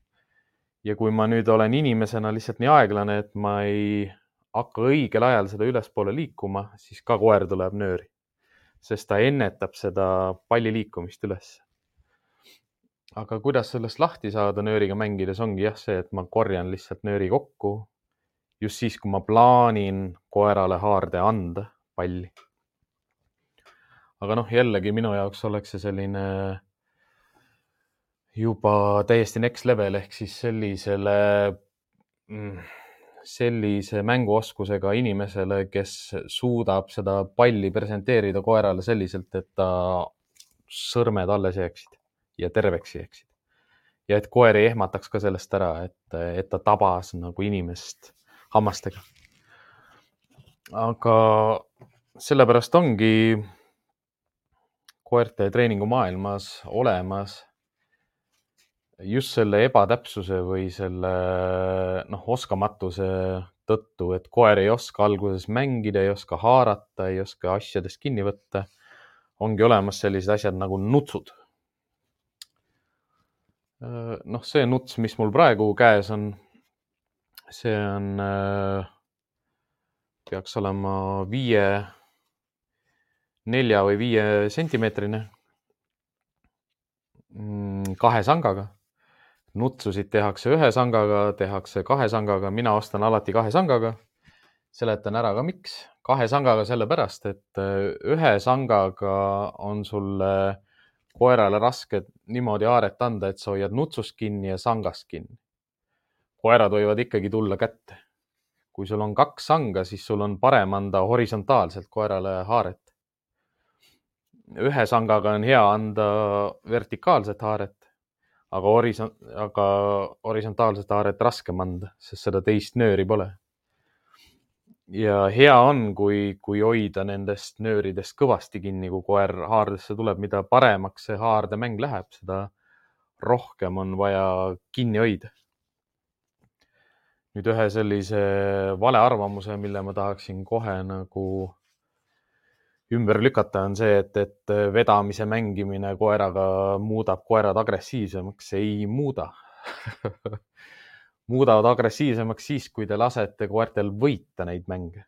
ja kui ma nüüd olen inimesena lihtsalt nii aeglane, et ma ei hakka õigel ajal seda ülespoole liikuma, siis ka koer tuleb nööri, sest ta ennetab seda palli liikumist üles aga kuidas sellest lahti saada nööriga mängides ongi jah see, et ma korjan lihtsalt nööri kokku just siis, kui ma plaanin koerale haarde anda palli. aga noh, jällegi minu jaoks oleks see selline juba täiesti next level ehk siis sellisele, mm, sellise mänguoskusega inimesele, kes suudab seda palli presenteerida koerale selliselt, et ta sõrmed alles jääksid ja terveks jääksid. ja et koer ei ehmataks ka sellest ära, et, et ta tabas nagu inimest hammastega. aga sellepärast ongi koerte treeningumaailmas olemas just selle ebatäpsuse või selle noh, oskamatuse tõttu, et koer ei oska alguses mängida, ei oska haarata, ei oska asjadest kinni võtta, ongi olemas sellised asjad nagu nutsud noh, see nuts, mis mul praegu käes on, see on, äh, peaks olema viie, nelja või viie sentimeetrine. Mm, kahe sangaga. nutsusid tehakse ühe sangaga, tehakse kahe sangaga, mina ostan alati kahe sangaga. seletan ära ka, miks. kahe sangaga sellepärast, et äh, ühe sangaga on sul koerale raske niimoodi haaret anda, et sa hoiad nutsust kinni ja sangast kinni. Koerad võivad ikkagi tulla kätte. kui sul on kaks sanga, siis sul on parem anda horisontaalselt koerale haaret. ühe sangaga on hea anda vertikaalset haaret, aga horisont, aga horisontaalset haaret raskem anda, sest seda teist nööri pole ja hea on, kui, kui hoida nendest nööridest kõvasti kinni, kui koer haardesse tuleb, mida paremaks see haardemäng läheb, seda rohkem on vaja kinni hoida. Nüüd ühe sellise valearvamuse, mille ma tahaksin kohe nagu ümber lükata, on see, et, et vedamise mängimine koeraga muudab koerad agressiivsemaks. ei muuda muudavad agressiivsemaks siis, kui te lasete koertel võita neid mänge.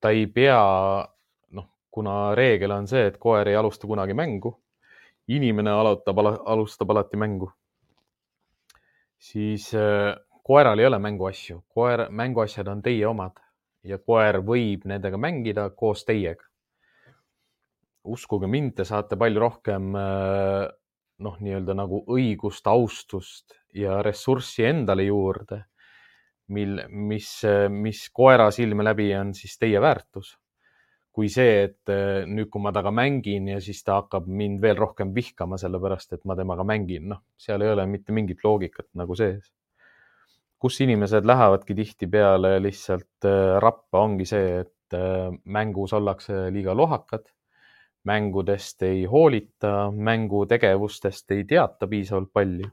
ta ei pea, noh, kuna reegel on see, et koer ei alusta kunagi mängu, inimene alutab, alustab alati mängu, siis koeral ei ole mänguasju, koer, mänguasjad on teie omad ja koer võib nendega mängida koos teiega. uskuge mind, te saate palju rohkem äh, noh, nii-öelda nagu õigust, austust ja ressurssi endale juurde, mil, mis, mis koera silme läbi on siis teie väärtus. kui see, et eh, nüüd, kui ma temaga mängin ja siis ta hakkab mind veel rohkem vihkama, sellepärast et ma temaga mängin, noh, seal ei ole mitte mingit loogikat nagu sees. Kus inimesed lähevadki tihtipeale lihtsalt eh, rappa, ongi see, et eh, mängus ollakse liiga lohakad mängudest ei hoolita, mängutegevustest ei teata piisavalt palju.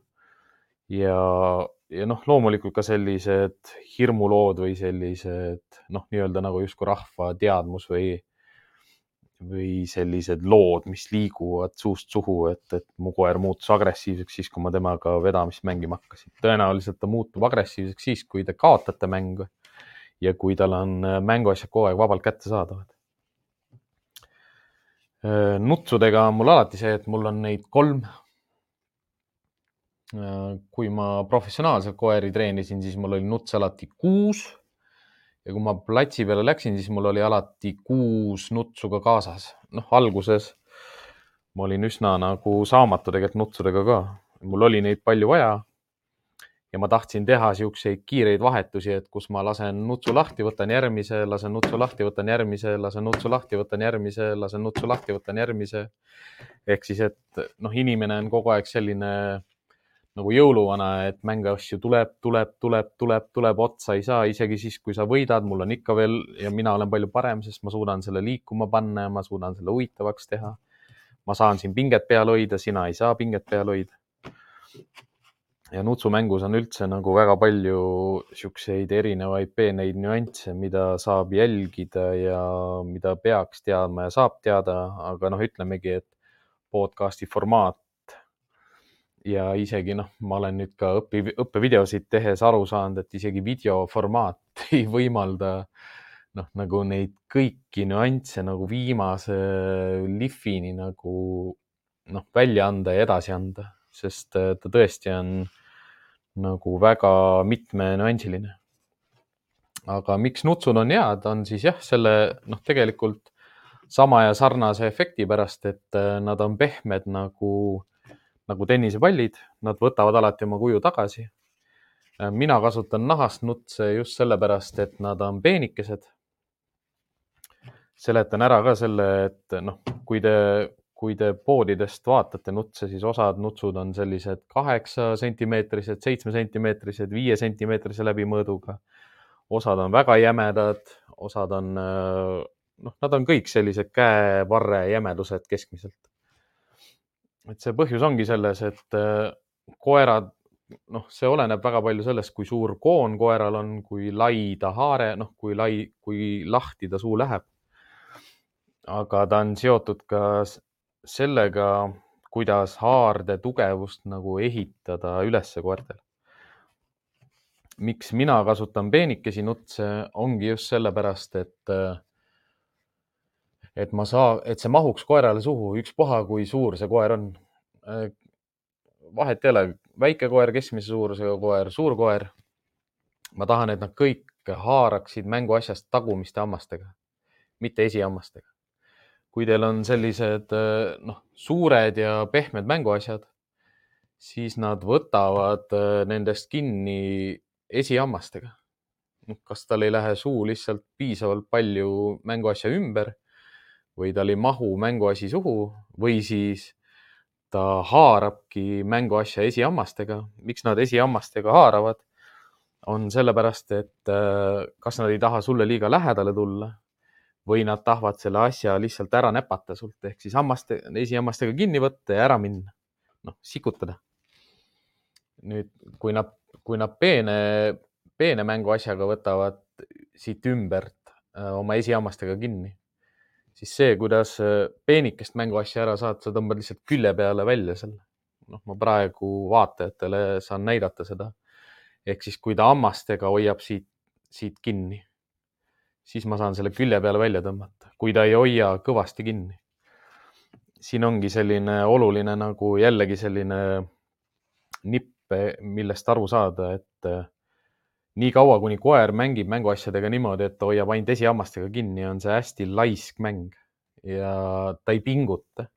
ja, ja noh, loomulikult ka sellised hirmulood või sellised noh, nii-öelda nagu justkui rahva teadmus või, või sellised lood, mis liiguvad suust suhu, et, et mu koer muutus agressiivseks siis, kui ma temaga vedamist mängima hakkasin. tõenäoliselt ta muutub agressiivseks siis, kui te kaotate mängu ja kui tal on mänguasjad kogu aeg vabalt kättesaadavad Äh, nutsudega on mul alati see, et mul on neid kolm. Äh, kui ma professionaalselt koeri treenisin, siis mul oli nuts alati kuus. Ja kui ma platsi peale läksin, siis mul oli alati kuus nutsu ka kaasas. noh, alguses ma olin üsna nagu saamatu tegelikult nutsudega ka. mul oli neid palju vaja ja ma tahtsin teha siukseid kiireid vahetusi, et kus ma lasen nutsu lahti, võtan järgmise, lasen nutsu lahti, võtan järgmise, lasen nutsu lahti, võtan järgmise, lasen nutsu lahti, võtan järgmise. ehk siis, et noh, inimene on kogu aeg selline nagu jõuluvana, et mänguasju tuleb, tuleb, tuleb, tuleb, tuleb, otsa ei saa, isegi siis, kui sa võidad, mul on ikka veel ja mina olen palju parem, sest ma suudan selle liikuma panna ja ma suudan selle huvitavaks teha. ma saan siin pinget peal hoida, sina ei saa pinget peal hoida ja nutsumängus on üldse nagu väga palju siukseid erinevaid peeneid nüansse, mida saab jälgida ja mida peaks teadma ja saab teada, aga noh, ütlemegi, et podcast'i formaat ja isegi noh, ma olen nüüd ka õpi, õppevideosid tehes aru saanud, et isegi videoformaat ei võimalda noh, nagu neid kõiki nüansse nagu viimase lihvini nagu noh, välja anda ja edasi anda, sest äh, ta tõesti on nagu väga mitmenüansiline. aga miks nutsud on head, on siis jah, selle noh, tegelikult sama ja sarnase efekti pärast, et äh, nad on pehmed nagu, nagu tennisepallid, nad võtavad alati oma kuju tagasi. Äh, mina kasutan nahast nutse just sellepärast, et nad on peenikesed. seletan ära ka selle, et noh, kui te kui te poodidest vaatate nutse, siis osad nutsud on sellised kaheksa sentimeetrised, seitsme sentimeetrised, viie sentimeetrise läbimõõduga. osad on väga jämedad, osad on, noh, nad on kõik sellised käevarre jämedused keskmiselt. Et see põhjus ongi selles, et koerad, noh, see oleneb väga palju sellest, kui suur koon koeral on, kui lai ta haare, noh, kui lai, kui lahti ta suu läheb aga ta on seotud ka sellega, kuidas haarde tugevust nagu ehitada ülesse koertel. miks mina kasutan peenikesi nutse, ongi just sellepärast, et et ma saa, et see mahuks koerale suhu, ükspuha, kui suur see koer on. vahet ei ole, väike koer, keskmise suurusega koer, suur koer. ma tahan, et nad kõik haaraksid mänguasjast tagumiste hammastega, mitte esihammastega kui teil on sellised noh, suured ja pehmed mänguasjad, siis nad võtavad nendest kinni esihammastega. noh, kas tal ei lähe suu lihtsalt piisavalt palju mänguasja ümber või tal ei mahu mänguasi suhu või siis ta haarabki mänguasja esihammastega. miks nad esihammastega haaravad? on sellepärast, et äh, kas nad ei taha sulle liiga lähedale tulla või nad tahavad selle asja lihtsalt ära näpata sult ehk siis hammaste, esihammastega kinni võtta ja ära minna. noh, sikutada. nüüd, kui nad, kui nad peene, peene mänguasjaga võtavad siit ümbert äh, oma esihammastega kinni, siis see, kuidas äh, peenikest mänguasja ära saad, sa tõmbad lihtsalt külje peale välja selle. noh, ma praegu vaatajatele saan näidata seda. ehk siis, kui ta hammastega hoiab siit, siit kinni siis ma saan selle külje peale välja tõmmata, kui ta ei hoia kõvasti kinni. siin ongi selline oluline nagu jällegi selline nipp, millest aru saada, et eh, nii kaua, kuni koer mängib mänguasjadega niimoodi, et ta hoiab ainult esihammastega kinni, on see hästi laisk mäng ja ta ei pinguta.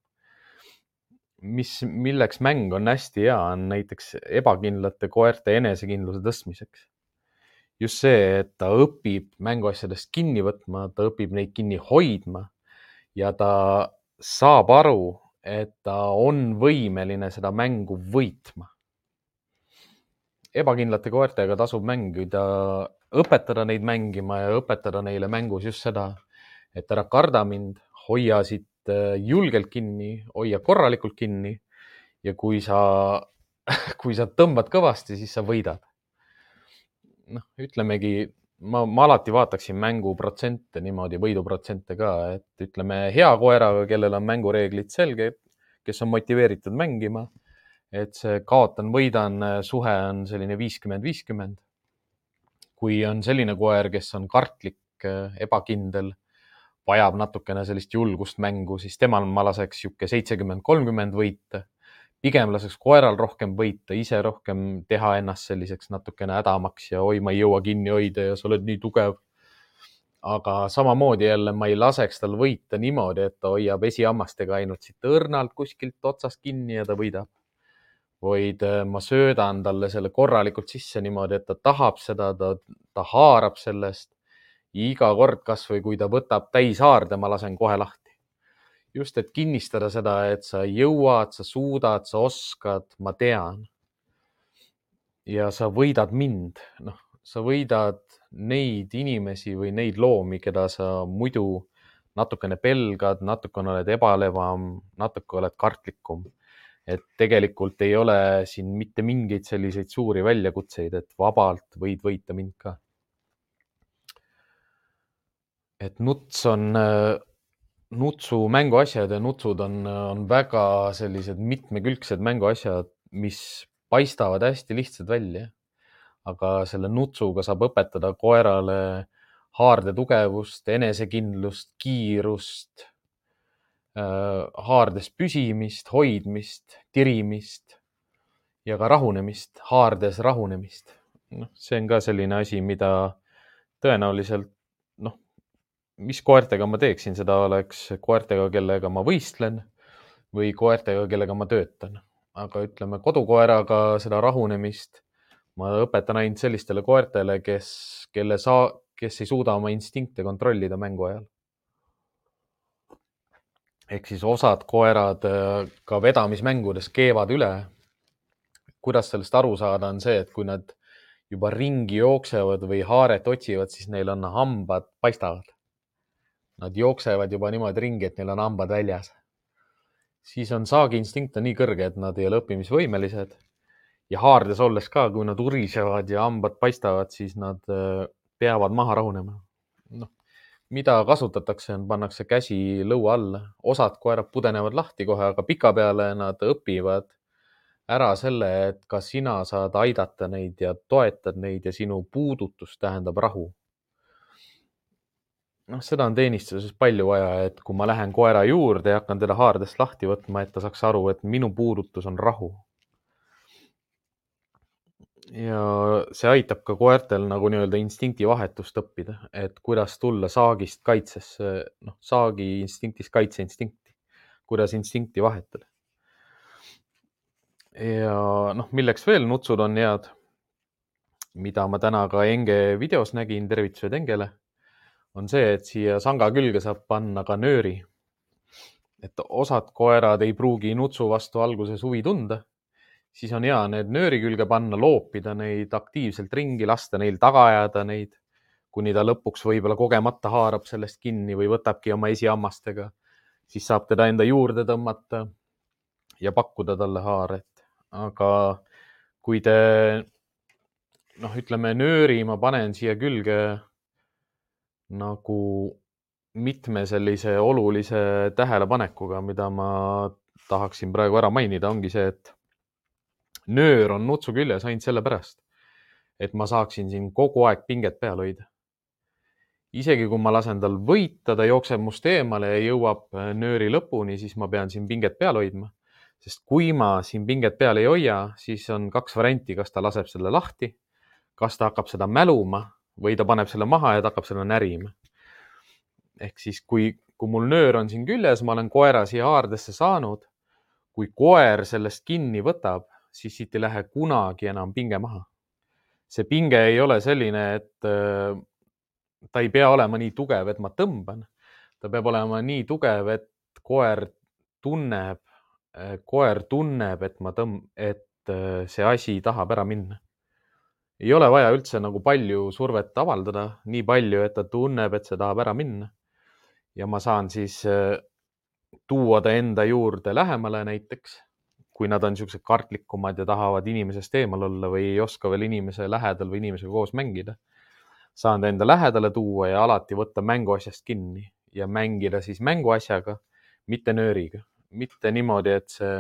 mis, milleks mäng on hästi hea, on näiteks ebakindlate koerte enesekindluse tõstmiseks just see, et ta õpib mänguasjadest kinni võtma, ta õpib neid kinni hoidma ja ta saab aru, et ta on võimeline seda mängu võitma. Ebakindlate koertega tasub mängida, õpetada neid mängima ja õpetada neile mängus just seda, et ära karda mind, hoia siit äh, julgelt kinni, hoia korralikult kinni ja kui sa, kui sa tõmbad kõvasti, siis sa võidad. Noh, ütlemegi ma, ma alati vaataksin mänguprotsente niimoodi, võiduprotsente ka, et ütleme hea koeraga, kellel on mängureeglid selged, kes on motiveeritud mängima, et see kaotan-võidan suhe on selline viiskümmend, viiskümmend. kui on selline koer, kes on kartlik, ebakindel, vajab natukene sellist julgust mängu, siis temal ma laseks niisugune seitsekümmend, kolmkümmend võita pigem laseks koeral rohkem võita, ise rohkem teha ennast selliseks natukene hädamaks ja oi, ma ei jõua kinni hoida ja sa oled nii tugev. aga samamoodi jälle ma ei laseks tal võita niimoodi, et ta hoiab esihammastega ainult siit õrnalt kuskilt otsast kinni ja ta võidab. Vaid äh, ma söödan talle selle korralikult sisse niimoodi, et ta tahab seda, ta, ta haarab sellest. iga kord, kasvõi kui ta võtab täishaarde, ma lasen kohe lahti just, et kinnistada seda, et sa jõuad, sa suudad, sa oskad, ma tean. ja sa võidad mind, noh, sa võidad neid inimesi või neid loomi, keda sa muidu natukene pelgad, natukene oled ebalevam, natuke oled kartlikum. Et tegelikult ei ole siin mitte mingeid selliseid suuri väljakutseid, et vabalt võid võita mind ka. et nuts on, nutsu mänguasjad ja nutsud on, on väga sellised mitmekülgsed mänguasjad, mis paistavad hästi lihtsad välja. aga selle nutsuga saab õpetada koerale haarde tugevust, enesekindlust, kiirust Äh, haardes püsimist, hoidmist, tirimist ja ka rahunemist, haardes rahunemist. noh, see on ka selline asi, mida tõenäoliselt noh, mis koertega ma teeksin, seda oleks koertega, kellega ma võistlen või koertega, kellega ma töötan. aga ütleme kodukoeraga seda rahunemist ma õpetan ainult sellistele koertele, kes, kelle saa, kes ei suuda oma instinkte kontrollida mängu ajal ehk siis osad koerad äh, ka vedamismängudes keevad üle. kuidas sellest aru saada, on see, et kui nad juba ringi jooksevad või haaret otsivad, siis neil on hambad paistavad. Nad jooksevad juba niimoodi ringi, et neil on hambad väljas. siis on saagiinstinkt on nii kõrge, et nad ei ole õppimisvõimelised. ja haardes olles ka, kui nad urisevad ja hambad paistavad, siis nad äh, peavad maha rahunema. Mida kasutatakse, on, pannakse käsi lõua alla, osad koerad pudenevad lahti kohe, aga pikapeale nad õpivad ära selle, et ka sina saad aidata neid ja toetad neid ja sinu puudutus tähendab rahu. noh, seda on teenistuses palju vaja, et kui ma lähen koera juurde ja hakkan teda haardest lahti võtma, et ta saaks aru, et minu puudutus on rahu ja see aitab ka koertel nagu nii-öelda instinktivahetust õppida, et kuidas tulla saagist kaitsesse, noh, saagi instinktist kaitseinstinkti, kuidas instinkti vahetada. ja noh, milleks veel nutsud on head, mida ma täna ka Enge videos nägin, tervitused Engele, on see, et siia sanga külge saab panna ka nööri. et osad koerad ei pruugi nutsu vastu alguses huvi tunda siis on hea need nööri külge panna, loopida neid aktiivselt ringi, lasta neil taga ajada neid, kuni ta lõpuks võib-olla kogemata haarab sellest kinni või võtabki oma esihammastega, siis saab teda enda juurde tõmmata ja pakkuda talle haaret. aga kui te noh, ütleme nööri ma panen siia külge nagu mitme sellise olulise tähelepanekuga, mida ma tahaksin praegu ära mainida, ongi see, et nöör on nutsu küljes ainult sellepärast, et ma saaksin siin kogu aeg pinget peal hoida. isegi kui ma lasen tal võita, ta jookseb must eemale ja jõuab äh, nööri lõpuni, siis ma pean siin pinget peal hoidma. sest kui ma siin pinget peal ei hoia, siis on kaks varianti, kas ta laseb selle lahti, kas ta hakkab seda mäluma või ta paneb selle maha ja ta hakkab seda närima. ehk siis, kui, kui mul nöör on siin küljes, ma olen koera siia haardesse saanud. kui koer sellest kinni võtab, siis siit ei lähe kunagi enam pinge maha. see pinge ei ole selline, et äh, ta ei pea olema nii tugev, et ma tõmban. ta peab olema nii tugev, et koer tunneb, äh, koer tunneb, et ma tõmb-, et äh, see asi tahab ära minna. ei ole vaja üldse nagu palju survet avaldada, nii palju, et ta tunneb, et see tahab ära minna. ja ma saan siis tuua ta enda juurde lähemale näiteks kui nad on niisugused kartlikumad ja tahavad inimesest eemal olla või ei oska veel inimese lähedal või inimesega koos mängida, saan ta enda lähedale tuua ja alati võtta mänguasjast kinni ja mängida siis mänguasjaga, mitte nööriga, mitte niimoodi, et see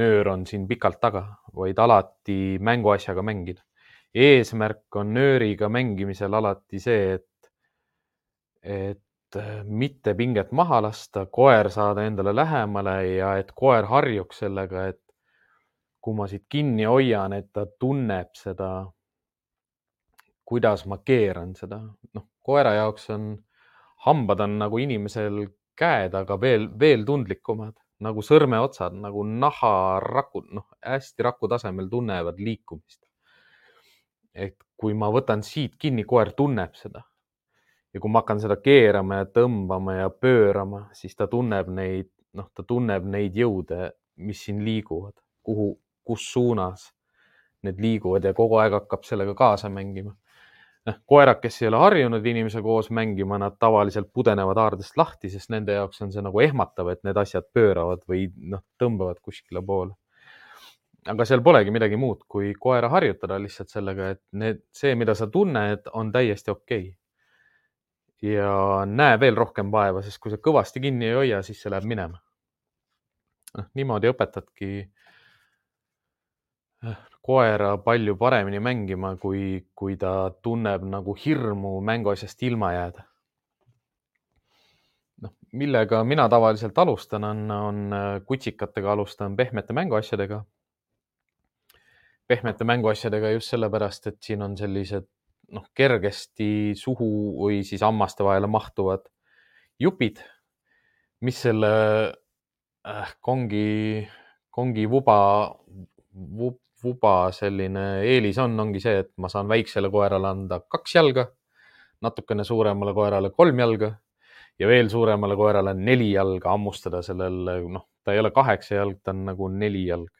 nöör on siin pikalt taga, vaid alati mänguasjaga mängida. eesmärk on nööriga mängimisel alati see, et, et mitte pinget maha lasta, koer saada endale lähemale ja et koer harjuks sellega, et kui ma siit kinni hoian, et ta tunneb seda, kuidas ma keeran seda. noh, koera jaoks on, hambad on nagu inimesel käed, aga veel, veel tundlikumad nagu sõrmeotsad, nagu naharakud, noh, hästi raku tasemel tunnevad liikumist. et kui ma võtan siit kinni, koer tunneb seda ja kui ma hakkan seda keerama ja tõmbama ja pöörama, siis ta tunneb neid, noh, ta tunneb neid jõude, mis siin liiguvad, kuhu, kus suunas need liiguvad ja kogu aeg hakkab sellega kaasa mängima. noh, koerad, kes ei ole harjunud inimesega koos mängima, nad tavaliselt pudenevad aardest lahti, sest nende jaoks on see nagu ehmatav, et need asjad pööravad või noh, tõmbavad kuskile poole. aga seal polegi midagi muud, kui koera harjutada lihtsalt sellega, et need, see, mida sa tunned, on täiesti okei okay. Ja näe veel rohkem vaeva, sest kui sa kõvasti kinni ei hoia, siis see läheb minema. noh, niimoodi õpetadki koera palju paremini mängima, kui, kui ta tunneb nagu hirmu mänguasjast ilma jääda. noh, millega mina tavaliselt alustan, on, on kutsikatega alustan pehmete mänguasjadega. pehmete mänguasjadega just sellepärast, et siin on sellised noh, kergesti suhu või siis hammaste vahele mahtuvad jupid, mis selle äh, kongi, kongi vuba, vuba vuba selline eelis on, ongi see, et ma saan väiksele koerale anda kaks jalga, natukene suuremale koerale kolm jalga ja veel suuremale koerale neli jalga hammustada sellel, noh, ta ei ole kaheksa jalg, ta on nagu neli jalg.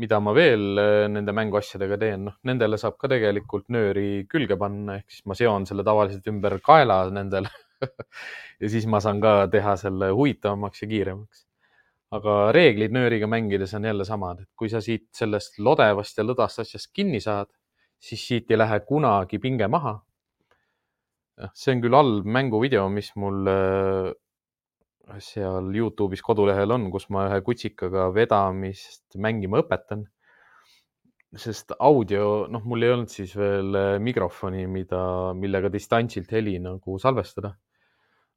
Mida ma veel äh, nende mänguasjadega teen, noh, nendele saab ka tegelikult nööri külge panna, ehk siis ma seon selle tavaliselt ümber kaela nendele ja siis ma saan ka teha selle huvitavamaks ja kiiremaks aga reeglid nööriga mängides on jälle samad, et kui sa siit sellest lodevast ja lõdvast asjast kinni saad, siis siit ei lähe kunagi pinge maha. see on küll halb mänguvideo, mis mul äh, seal Youtube'is kodulehel on, kus ma ühe kutsikaga vedamist mängima õpetan. sest audio, noh, mul ei olnud siis veel äh, mikrofoni, mida, millega distantsilt heli nagu salvestada.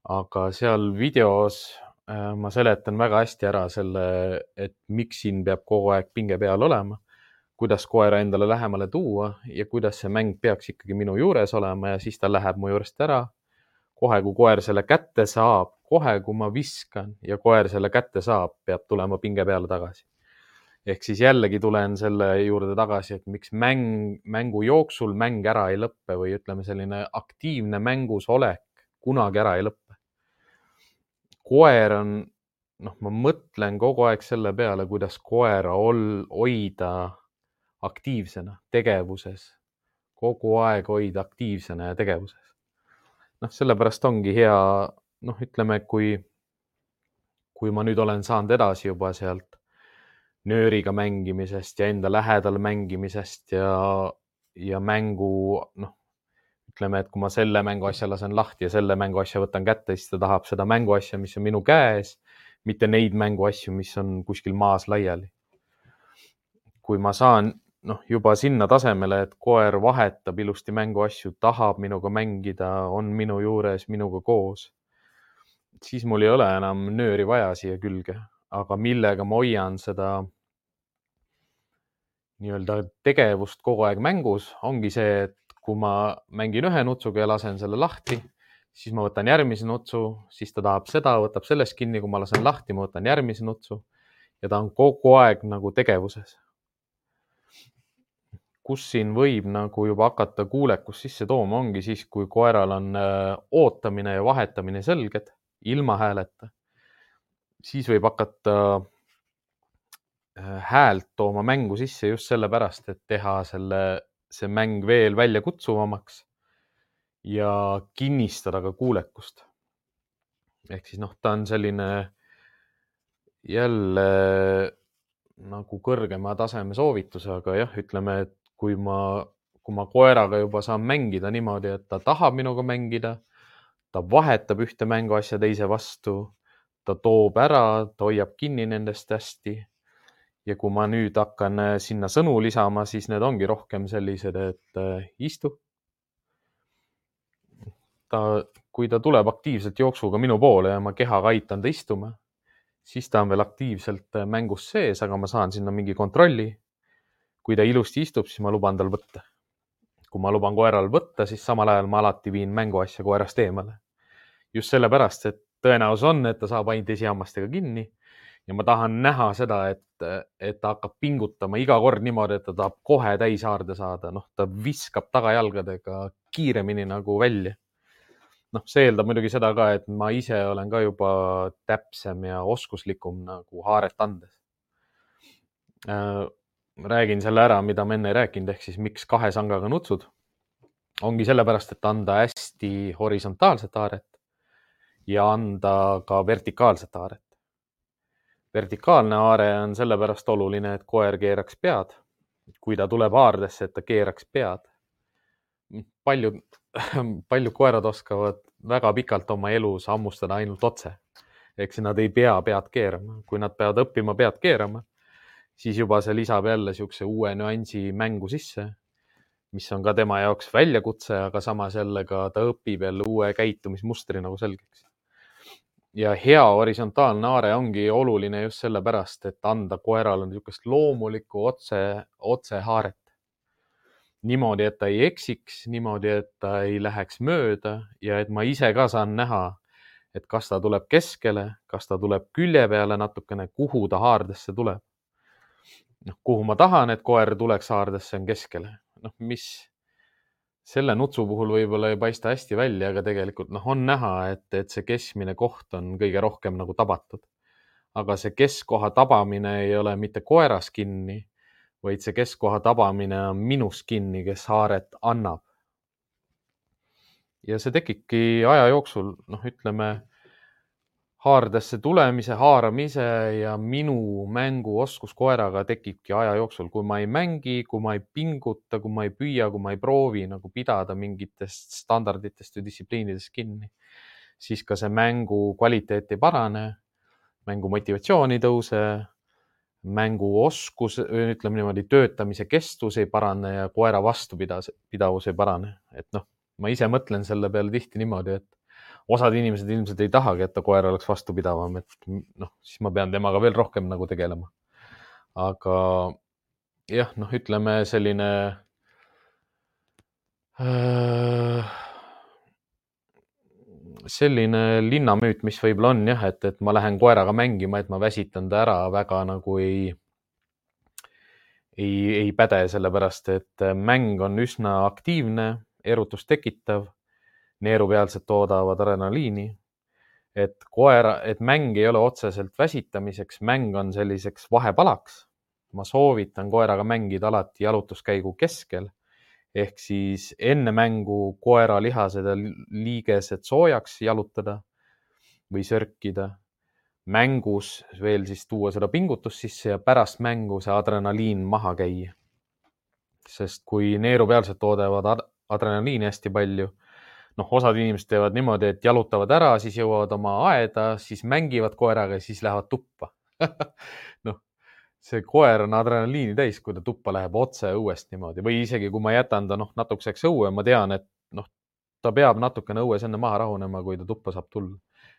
aga seal videos Äh, ma seletan väga hästi ära selle, et miks siin peab kogu aeg pinge peal olema, kuidas koera endale lähemale tuua ja kuidas see mäng peaks ikkagi minu juures olema ja siis ta läheb mu juurest ära. Kohe, kui koer selle kätte saab, kohe, kui ma viskan ja koer selle kätte saab, peab tulema pinge peale tagasi. ehk siis jällegi tulen selle juurde tagasi, et miks mäng, mängu jooksul mäng ära ei lõppe või ütleme, selline aktiivne mängus olek kunagi ära ei lõppe koer on, noh, ma mõtlen kogu aeg selle peale, kuidas koera ol-, hoida aktiivsena, tegevuses, kogu aeg hoida aktiivsena ja tegevuses. Noh, sellepärast ongi hea, noh, ütleme, kui, kui ma nüüd olen saanud edasi juba sealt nööriga mängimisest ja enda lähedal mängimisest ja, ja mängu, noh, ütleme, et kui ma selle mänguasja lasen lahti ja selle mänguasja võtan kätte, siis ta tahab seda mänguasja, mis on minu käes, mitte neid mänguasju, mis on kuskil maas laiali. kui ma saan noh, juba sinna tasemele, et koer vahetab ilusti mänguasju, tahab minuga mängida, on minu juures, minuga koos, siis mul ei ole enam nööri vaja siia külge, aga millega ma hoian seda nii-öelda tegevust kogu aeg mängus, ongi see, et kui ma mängin ühe nutsuga ja lasen selle lahti, siis ma võtan järgmise nutsu, siis ta tahab seda, võtab sellest kinni, kui ma lasen lahti, ma võtan järgmise nutsu ja ta on kogu aeg nagu tegevuses. Kus siin võib nagu juba hakata kuulekust sisse tooma, ongi siis, kui koeral on äh, ootamine ja vahetamine selged, ilma hääleta. siis võib hakata äh, häält tooma mängu sisse just sellepärast, et teha selle see mäng veel väljakutsuvamaks ja kinnistada ka kuulekust. ehk siis noh, ta on selline jälle nagu kõrgema taseme soovitus, aga jah, ütleme, et kui ma, kui ma koeraga juba saan mängida niimoodi, et ta tahab minuga mängida, ta vahetab ühte mänguasja teise vastu, ta toob ära, ta hoiab kinni nendest hästi ja kui ma nüüd hakkan äh, sinna sõnu lisama, siis need ongi rohkem sellised, et äh, istu. ta, kui ta tuleb aktiivselt jooksuga minu poole ja ma kehaga aitan ta istuma, siis ta on veel aktiivselt äh, mängus sees, aga ma saan sinna mingi kontrolli. Kui ta ilusti istub, siis ma luban tal võtta. kui ma luban koeral võtta, siis samal ajal ma alati viin mänguasja koerast eemale. just sellepärast, et tõenäosus on, et ta saab ainult esihammastega kinni ja ma tahan näha seda, et, et ta hakkab pingutama iga kord niimoodi, et ta tahab kohe täishaarde saada, noh, ta viskab tagajalgadega kiiremini nagu välja. noh, see eeldab muidugi seda ka, et ma ise olen ka juba täpsem ja oskuslikum nagu haaret andes äh,. Räägin selle ära, mida ma enne ei rääkinud, ehk siis miks kahe sangaga nutsud. ongi sellepärast, et anda hästi horisontaalset haaret ja anda ka vertikaalset haaret. vertikaalne haare on sellepärast oluline, et koer keeraks pead. kui ta tuleb haardesse, et ta keeraks pead. paljud, paljud koerad oskavad väga pikalt oma elus hammustada ainult otse. ehk siis nad ei pea pead keerama, kui nad peavad õppima pead keerama, siis juba see lisab jälle niisuguse uue nüansi mängu sisse mis on ka tema jaoks väljakutse, aga samas jälle ka ta õpib jälle uue käitumismustri nagu selgeks. ja hea horisontaalne haare ongi oluline just sellepärast, et anda koerale niisugust loomulikku otse, otsehaaret. niimoodi, et ta ei eksiks, niimoodi, et ta ei läheks mööda ja et ma ise ka saan näha, et kas ta tuleb keskele, kas ta tuleb külje peale natukene, kuhu ta haardesse tuleb. Noh, kuhu ma tahan, et koer tuleks haardesse, on keskele noh, mis selle nutsu puhul võib-olla ei paista hästi välja, aga tegelikult noh, on näha, et, et see keskmine koht on kõige rohkem nagu tabatud. aga see keskkoha tabamine ei ole mitte koeras kinni, vaid see keskkoha tabamine on minus kinni, kes haaret annab. ja see tekibki aja jooksul, noh, ütleme haardesse tulemise, haaramise ja minu mänguoskus koeraga tekibki aja jooksul, kui ma ei mängi, kui ma ei pinguta, kui ma ei püüa, kui ma ei proovi nagu pidada mingitest standarditest või distsipliinidest kinni, siis ka see mängu kvaliteet ei parane, mängu motivatsioon ei tõuse, mänguoskus, ütleme niimoodi, töötamise kestus ei parane ja koera vastupidavus ei parane, et noh, ma ise mõtlen selle peale tihti niimoodi, et osad inimesed ilmselt ei tahagi, et ta koer oleks vastupidavam, et noh, siis ma pean temaga veel rohkem nagu tegelema. aga jah, noh, ütleme selline äh, selline linnamüüt, mis võib-olla on jah, et, et ma lähen koeraga mängima, et ma väsitan ta ära, väga nagu ei, ei, ei päde, sellepärast et mäng on üsna aktiivne, erutust tekitav neerupealsed toodavad adrenaliini. et koera, et mäng ei ole otseselt väsitamiseks, mäng on selliseks vahepalaks. ma soovitan koeraga mängida alati jalutuskäigu keskel ehk siis enne mängu koera lihased ja liigesed soojaks jalutada või sörkida. mängus veel siis tuua seda pingutust sisse ja pärast mängu see adrenaliin maha käia. sest kui neerupealsed toodavad adrenaliini hästi palju, noh, osad inimesed teevad niimoodi, et jalutavad ära, siis jõuavad oma aeda, siis mängivad koeraga ja siis lähevad tuppa noh, see koer on adrenaliini täis, kui ta tuppa läheb otse õuest niimoodi või isegi kui ma jätan ta noh, natukeseks õue, ma tean, et noh, ta peab natukene õues enne maha rahunema, kui ta tuppa saab tulla.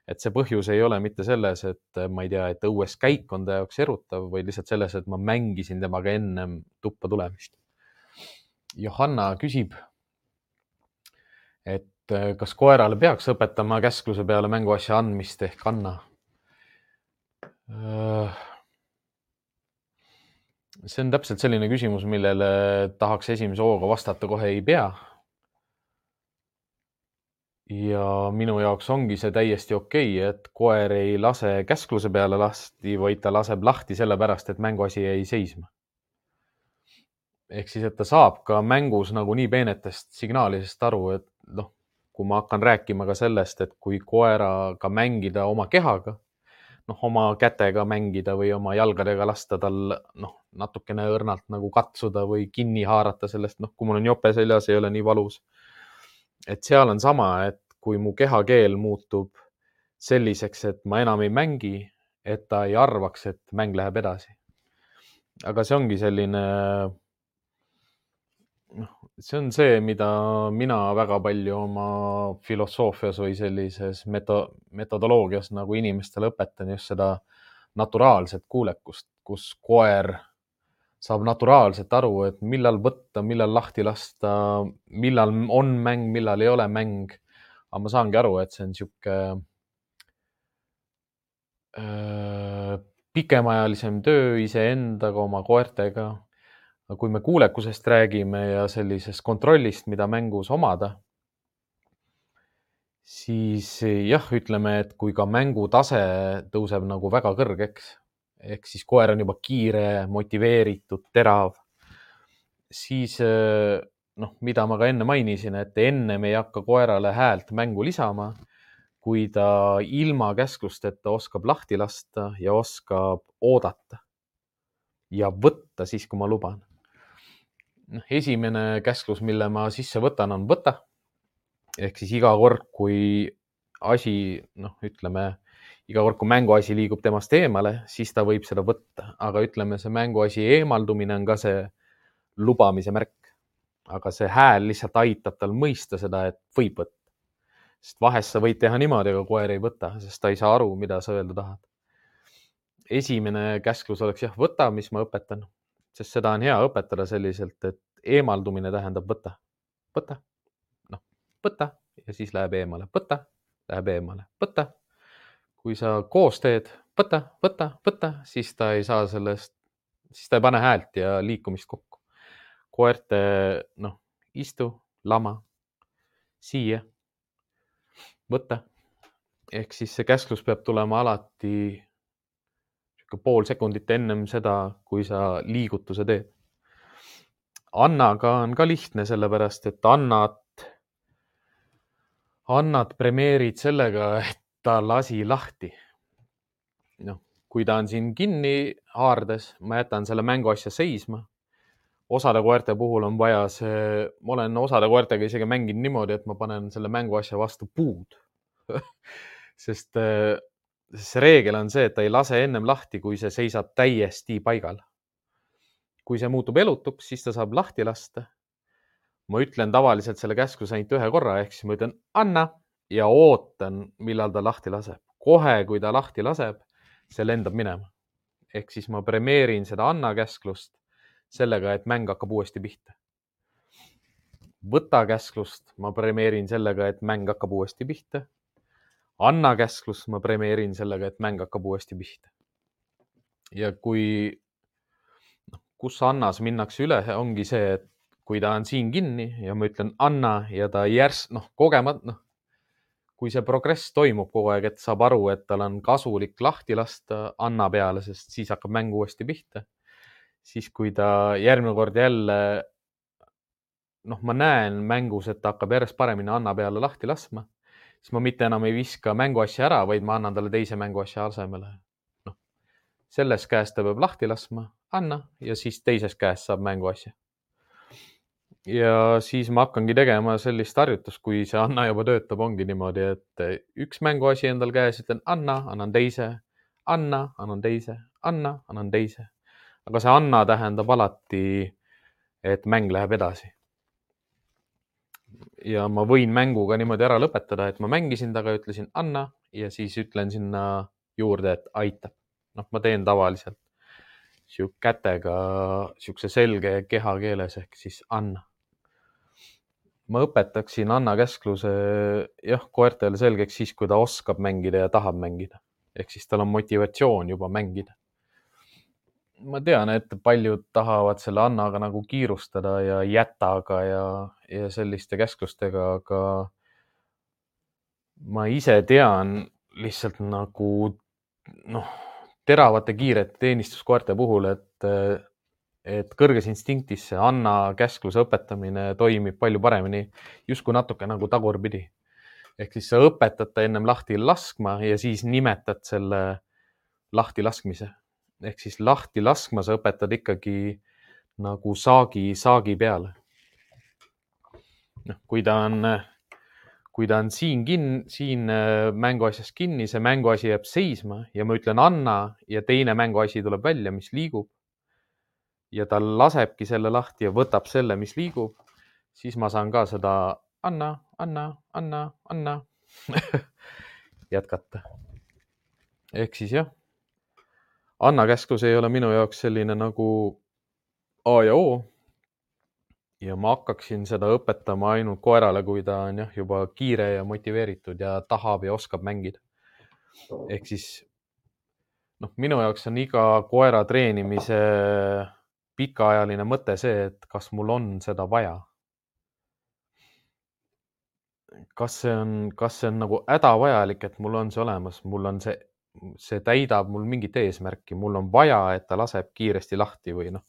et see põhjus ei ole mitte selles, et ma ei tea, et õues käik on ta jaoks erutav, vaid lihtsalt selles, et ma mängisin temaga ennem tuppa tulemist. Johanna küsib, et kas koerale peaks õpetama käskluse peale mänguasja andmist ehk anna? Äh, see on täpselt selline küsimus, millele tahaks esimese hooga vastata kohe ei pea. ja minu jaoks ongi see täiesti okei okay,, et koer ei lase käskluse peale lasti, vaid ta laseb lahti sellepärast, et mänguasi jäi seisma. ehk siis, et ta saab ka mängus nagu nii peenetest signaalidest aru, et noh kui ma hakkan rääkima ka sellest, et kui koeraga mängida oma kehaga, noh, oma kätega mängida või oma jalgadega lasta tal noh, natukene õrnalt nagu katsuda või kinni haarata sellest, noh, kui mul on jope seljas, ei ole nii valus. et seal on sama, et kui mu kehakeel muutub selliseks, et ma enam ei mängi, et ta ei arvaks, et mäng läheb edasi. aga see ongi selline see on see, mida mina väga palju oma filosoofias või sellises meto-, metodoloogias nagu inimestele õpetan, just seda naturaalset kuulekust, kus koer saab naturaalselt aru, et millal võtta, millal lahti lasta, millal on mäng, millal ei ole mäng. aga ma saangi aru, et see on äh, pikemaajalisem töö iseendaga, oma koertega aga kui me kuulekusest räägime ja sellisest kontrollist, mida mängus omada, siis jah, ütleme, et kui ka mängutase tõuseb nagu väga kõrgeks ehk siis koer on juba kiire, motiveeritud, terav, siis noh, mida ma ka enne mainisin, et ennem ei hakka koerale häält mängu lisama, kui ta ilma käsklusteta oskab lahti lasta ja oskab oodata ja võtta siis, kui ma luban. Noh, esimene käsklus, mille ma sisse võtan, on võta. ehk siis iga kord, kui asi, noh, ütleme iga kord, kui mänguasi liigub temast eemale, siis ta võib seda võtta, aga ütleme, see mänguasi eemaldumine on ka see lubamise märk. aga see hääl lihtsalt aitab tal mõista seda, et võib võtta. sest vahest sa võid teha niimoodi, aga koer ei võta, sest ta ei saa aru, mida sa öelda tahad. esimene käsklus oleks jah, võta, mis ma õpetan, sest seda on hea õpetada selliselt, et eemaldumine tähendab võta, võta, noh, võta ja siis läheb eemale, võta, läheb eemale, võta kui sa koos teed, võta, võta, võta, siis ta ei saa sellest, siis ta ei pane häält ja liikumist kokku. koerte, noh, istu, lama, siia, võta. ehk siis see käsklus peab tulema alati sihuke pool sekundit ennem seda, kui sa liigutuse teed. Annaga on ka lihtne, sellepärast et Annat, Annat premeerid sellega, et ta lasi lahti. noh, kui ta on siin kinni haardes, ma jätan selle mänguasja seisma. osade koerte puhul on vaja see, ma olen osade koertega isegi mänginud niimoodi, et ma panen selle mänguasja vastu puud sest see reegel on see, et ta ei lase ennem lahti, kui see seisab täiesti paigal. kui see muutub elutuks, siis ta saab lahti lasta. ma ütlen tavaliselt selle käskluse ainult ühe korra, ehk siis ma ütlen anna ja ootan, millal ta lahti laseb. kohe, kui ta lahti laseb, see lendab minema. ehk siis ma premeerin seda Anna käsklust sellega, et mäng hakkab uuesti pihta. võta käsklust ma premeerin sellega, et mäng hakkab uuesti pihta. Anna käsklust ma premeerin sellega, et mäng hakkab uuesti pihta. ja kui, noh, kus Annas minnakse üle, ongi see, et kui ta on siin kinni ja ma ütlen anna ja ta järs, noh, kogemata, noh, kui see progress toimub kogu aeg, et saab aru, et tal on kasulik lahti lasta Anna peale, sest siis hakkab mäng uuesti pihta. siis, kui ta järgmine kord jälle, noh, ma näen mängus, et ta hakkab järjest paremini Anna peale lahti laskma, siis ma mitte enam ei viska mänguasja ära, vaid ma annan talle teise mänguasja asemele. noh, selles käes ta peab lahti laskma Anna ja siis teises käes saab mänguasja ja siis ma hakkangi tegema sellist harjutust, kui see Anna juba töötab, ongi niimoodi, et üks mänguasi endal käes, ütlen Anna, annan teise, Anna, annan teise, Anna, annan teise. aga see Anna tähendab alati, et mäng läheb edasi. Ja ma võin mänguga niimoodi ära lõpetada, et ma mängisin temaga, ütlesin Anna ja siis ütlen sinna juurde, et aitab. noh, ma teen tavaliselt sihuke kätega siukse selge kehakeeles ehk siis Anna ma õpetaksin Anna käskluse jah, koertele selgeks siis, kui ta oskab mängida ja tahab mängida. ehk siis tal on motivatsioon juba mängida. Ma tean, et paljud tahavad selle Annaga nagu kiirustada ja jätaga ja, ja selliste käsklustega, aga ma ise tean lihtsalt nagu noh, teravate kiirete teenistuskoerte puhul, et et kõrges instinktis see anna käskluse õpetamine toimib palju paremini, justkui natuke nagu tagurpidi. ehk siis sa õpetad ta ennem lahti laskma ja siis nimetad selle lahti laskmise. Ehk siis lahti laskma sa õpetad ikkagi nagu saagi, saagi peale. noh, kui ta on, kui ta on siin kin-, siin äh, mänguasjas kinni, see mänguasi jääb seisma ja ma ütlen anna ja teine mänguasi tuleb välja, mis liigub ja ta lasebki selle lahti ja võtab selle, mis liigub, siis ma saan ka seda anna, anna, anna, anna jätkata. ehk siis jah, anna käsklus ei ole minu jaoks selline nagu A ja O. ja ma hakkaksin seda õpetama ainult koerale, kui ta on jah, juba kiire ja motiveeritud ja tahab ja oskab mängida. ehk siis noh, minu jaoks on iga koera treenimise pikaajaline mõte see, et kas mul on seda vaja. kas see on, kas see on nagu hädavajalik, et mul on see olemas, mul on see, see täidab mul mingit eesmärki, mul on vaja, et ta laseb kiiresti lahti või noh.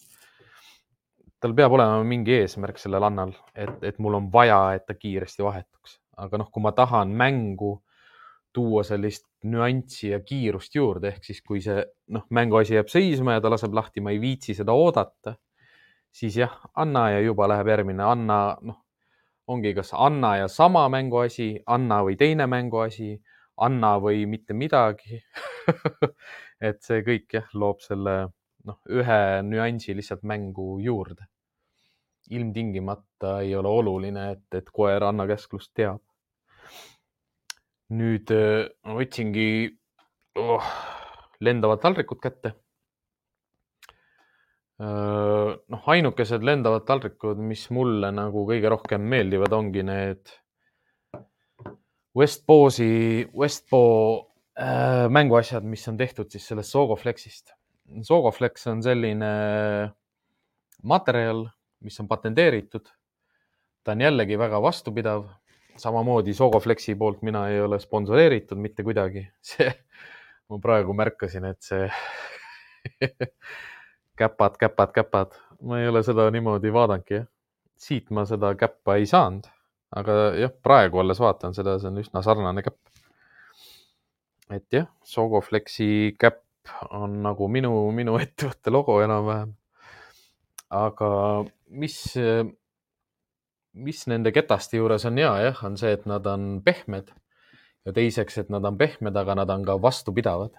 tal peab olema mingi eesmärk sellel annal, et, et mul on vaja, et ta kiiresti vahetuks, aga noh, kui ma tahan mängu tuua sellist nüanssi ja kiirust juurde, ehk siis kui see noh, mänguasi jääb seisma ja ta laseb lahti, ma ei viitsi seda oodata, siis jah, anna ja juba läheb järgmine, anna, noh, ongi kas anna ja sama mänguasi, anna või teine mänguasi, anna või mitte midagi et see kõik jah, loob selle noh, ühe nüansi lihtsalt mängu juurde. ilmtingimata ei ole oluline, et, et koer Anna käsklust teab. nüüd ma võtsingi oh, lendavad taldrikud kätte. noh, ainukesed lendavad taldrikud, mis mulle nagu kõige rohkem meeldivad, ongi need Westboosi, Westboo äh, mänguasjad, mis on tehtud siis sellest Sogoflexist Sogoflex on selline materjal, mis on patenteeritud. ta on jällegi väga vastupidav, samamoodi Sogoflexi poolt mina ei ole sponsoreeritud mitte kuidagi, see, ma praegu märkasin, et see käpad, käpad, käpad, ma ei ole seda niimoodi vaadanudki, jah. siit ma seda käppa ei saanud, aga jah, praegu alles vaatan seda, see on üsna sarnane käpp. et jah, Sogoflexi käpp on nagu minu, minu ettevõtte logo enam-vähem. aga mis, mis nende ketaste juures on hea jah, on see, et nad on pehmed ja teiseks, et nad on pehmed, aga nad on ka vastupidavad.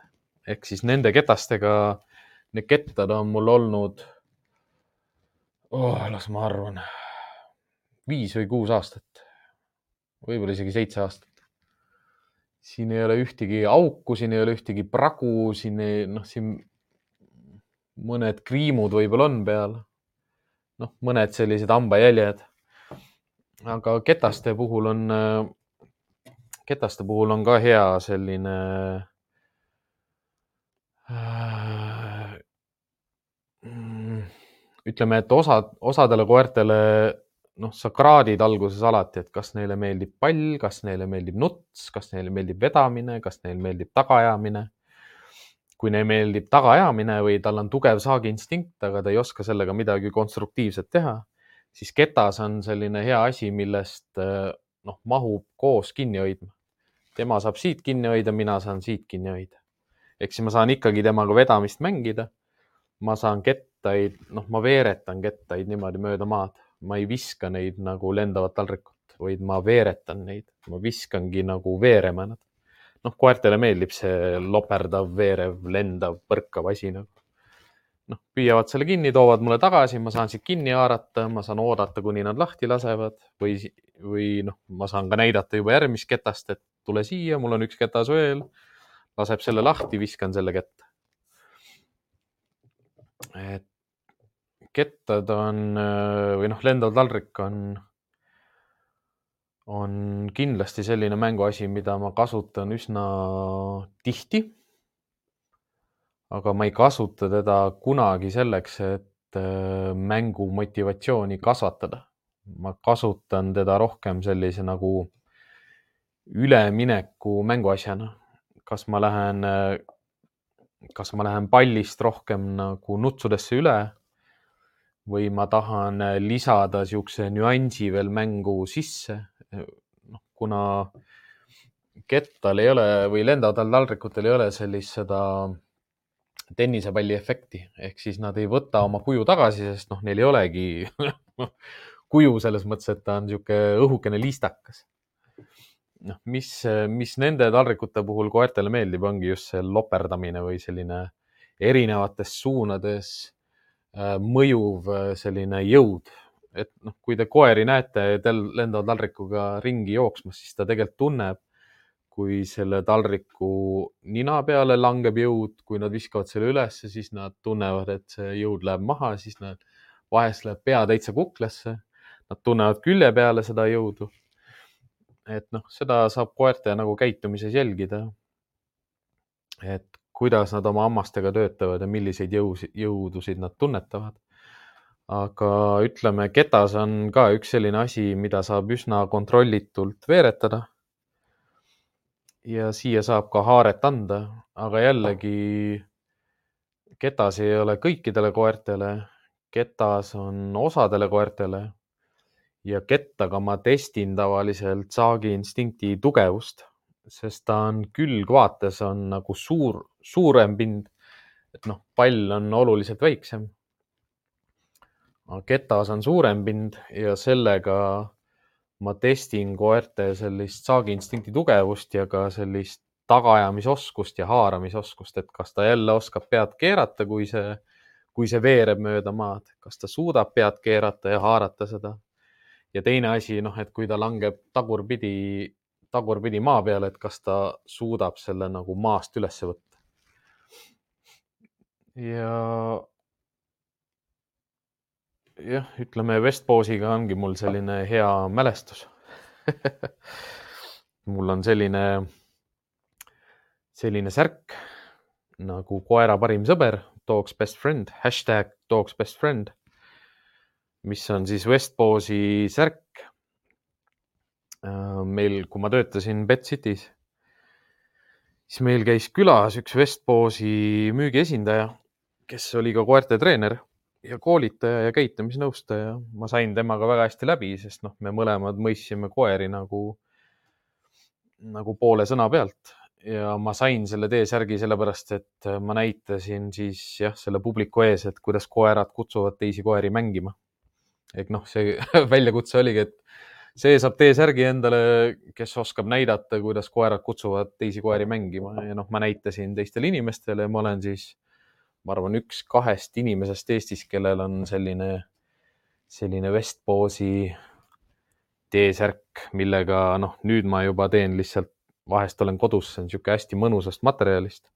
ehk siis nende ketastega, need kettad on mul olnud oh,, las ma arvan, viis või kuus aastat, võib-olla isegi seitse aastat siin ei ole ühtegi auku, siin ei ole ühtegi pragu, siin ei, noh, siin mõned kriimud võib-olla on peal. noh, mõned sellised hambajäljed. aga ketaste puhul on, ketaste puhul on ka hea selline äh, ütleme, et osad, osadele koertele noh, sa kraadid alguses alati, et kas neile meeldib pall, kas neile meeldib nuts, kas neile meeldib vedamine, kas neile meeldib tagaajamine. kui neile meeldib tagaajamine või tal on tugev saagiinstinkt, aga ta ei oska sellega midagi konstruktiivset teha, siis ketas on selline hea asi, millest noh, mahub koos kinni hoidma. tema saab siit kinni hoida, mina saan siit kinni hoida. ehk siis ma saan ikkagi temaga vedamist mängida. ma saan kettaid, noh, ma veeretan kettaid niimoodi mööda maad ma ei viska neid nagu lendavat taldrikut, vaid ma veeretan neid, ma viskangi nagu veerema nad. noh, koertele meeldib see loperdav, veerev, lendav, põrkav asi nagu. noh, püüavad selle kinni, toovad mulle tagasi, ma saan siit kinni haarata, ma saan oodata, kuni nad lahti lasevad või, või noh, ma saan ka näidata juba järgmist ketast, et tule siia, mul on üks ketas veel. laseb selle lahti, viskan selle kätte. et kettad on või noh, lendav taldrik on, on kindlasti selline mänguasi, mida ma kasutan üsna tihti. aga ma ei kasuta teda kunagi selleks, et äh, mängu motivatsiooni kasvatada. ma kasutan teda rohkem sellise nagu ülemineku mänguasjana. kas ma lähen, kas ma lähen pallist rohkem nagu nutsudesse üle või ma tahan äh, lisada niisuguse nüansi veel mängu sisse. noh, kuna kettal ei ole või lendavatel taldrikutel ei ole sellist seda tennisepalli efekti ehk siis nad ei võta oma kuju tagasi, sest noh, neil ei olegi kuju selles mõttes, et ta on niisugune õhukene liistakas. noh, mis, mis nende taldrikute puhul koertele meeldib, ongi just see loperdamine või selline erinevates suunades Äh, mõjuv äh, selline jõud, et noh, kui te koeri näete, lendavad taldrikuga ringi jooksmas, siis ta tegelikult tunneb, kui selle taldriku nina peale langeb jõud, kui nad viskavad selle ülesse, siis nad tunnevad, et see jõud läheb maha, siis nad vahest läheb pea täitsa kuklasse. Nad tunnevad külje peale seda jõudu. et noh, seda saab koerte nagu käitumises jälgida. et kuidas nad oma hammastega töötavad ja milliseid jõusid, jõudusid nad tunnetavad. aga ütleme, ketas on ka üks selline asi, mida saab üsna kontrollitult veeretada. ja siia saab ka haaret anda, aga jällegi ketas ei ole kõikidele koertele. ketas on osadele koertele ja kettaga ma testin tavaliselt saagi instinkti tugevust, sest ta on külgvaates on nagu suur, suurem pind. et noh, pall on oluliselt väiksem. ketas on suurem pind ja sellega ma testin koerte sellist saagi instinkti tugevust ja ka sellist tagaajamisoskust ja haaramisoskust, et kas ta jälle oskab pead keerata, kui see, kui see veereb mööda maad, kas ta suudab pead keerata ja haarata seda ja teine asi, noh, et kui ta langeb tagurpidi, tagurpidi maa peale, et kas ta suudab selle nagu maast üles võtta. ja jah, ütleme Westposiga ongi mul selline hea mälestus mul on selline, selline särk nagu koera parim sõber, dog's best friend, hashtag dog's best friend mis on siis Westposi särk. Äh, meil, kui ma töötasin Betcity's, siis meil käis külas üks Westposi müügiesindaja, kes oli ka koerte treener ja koolitaja ja käitumisnõustaja. ma sain temaga väga hästi läbi, sest noh, me mõlemad mõistsime koeri nagu, nagu poole sõna pealt ja ma sain selle T-särgi sellepärast, et ma näitasin siis jah, selle publiku ees, et kuidas koerad kutsuvad teisi koeri mängima ehk noh, see väljakutse oligi, et see saab T-särgi endale, kes oskab näidata, kuidas koerad kutsuvad teisi koeri mängima ja noh, ma näitasin teistele inimestele ja ma olen siis, ma arvan, üks kahest inimesest Eestis, kellel on selline, selline Westposi T-särk, millega noh, nüüd ma juba teen lihtsalt, vahest olen kodus, see on niisugune hästi mõnusast materjalist.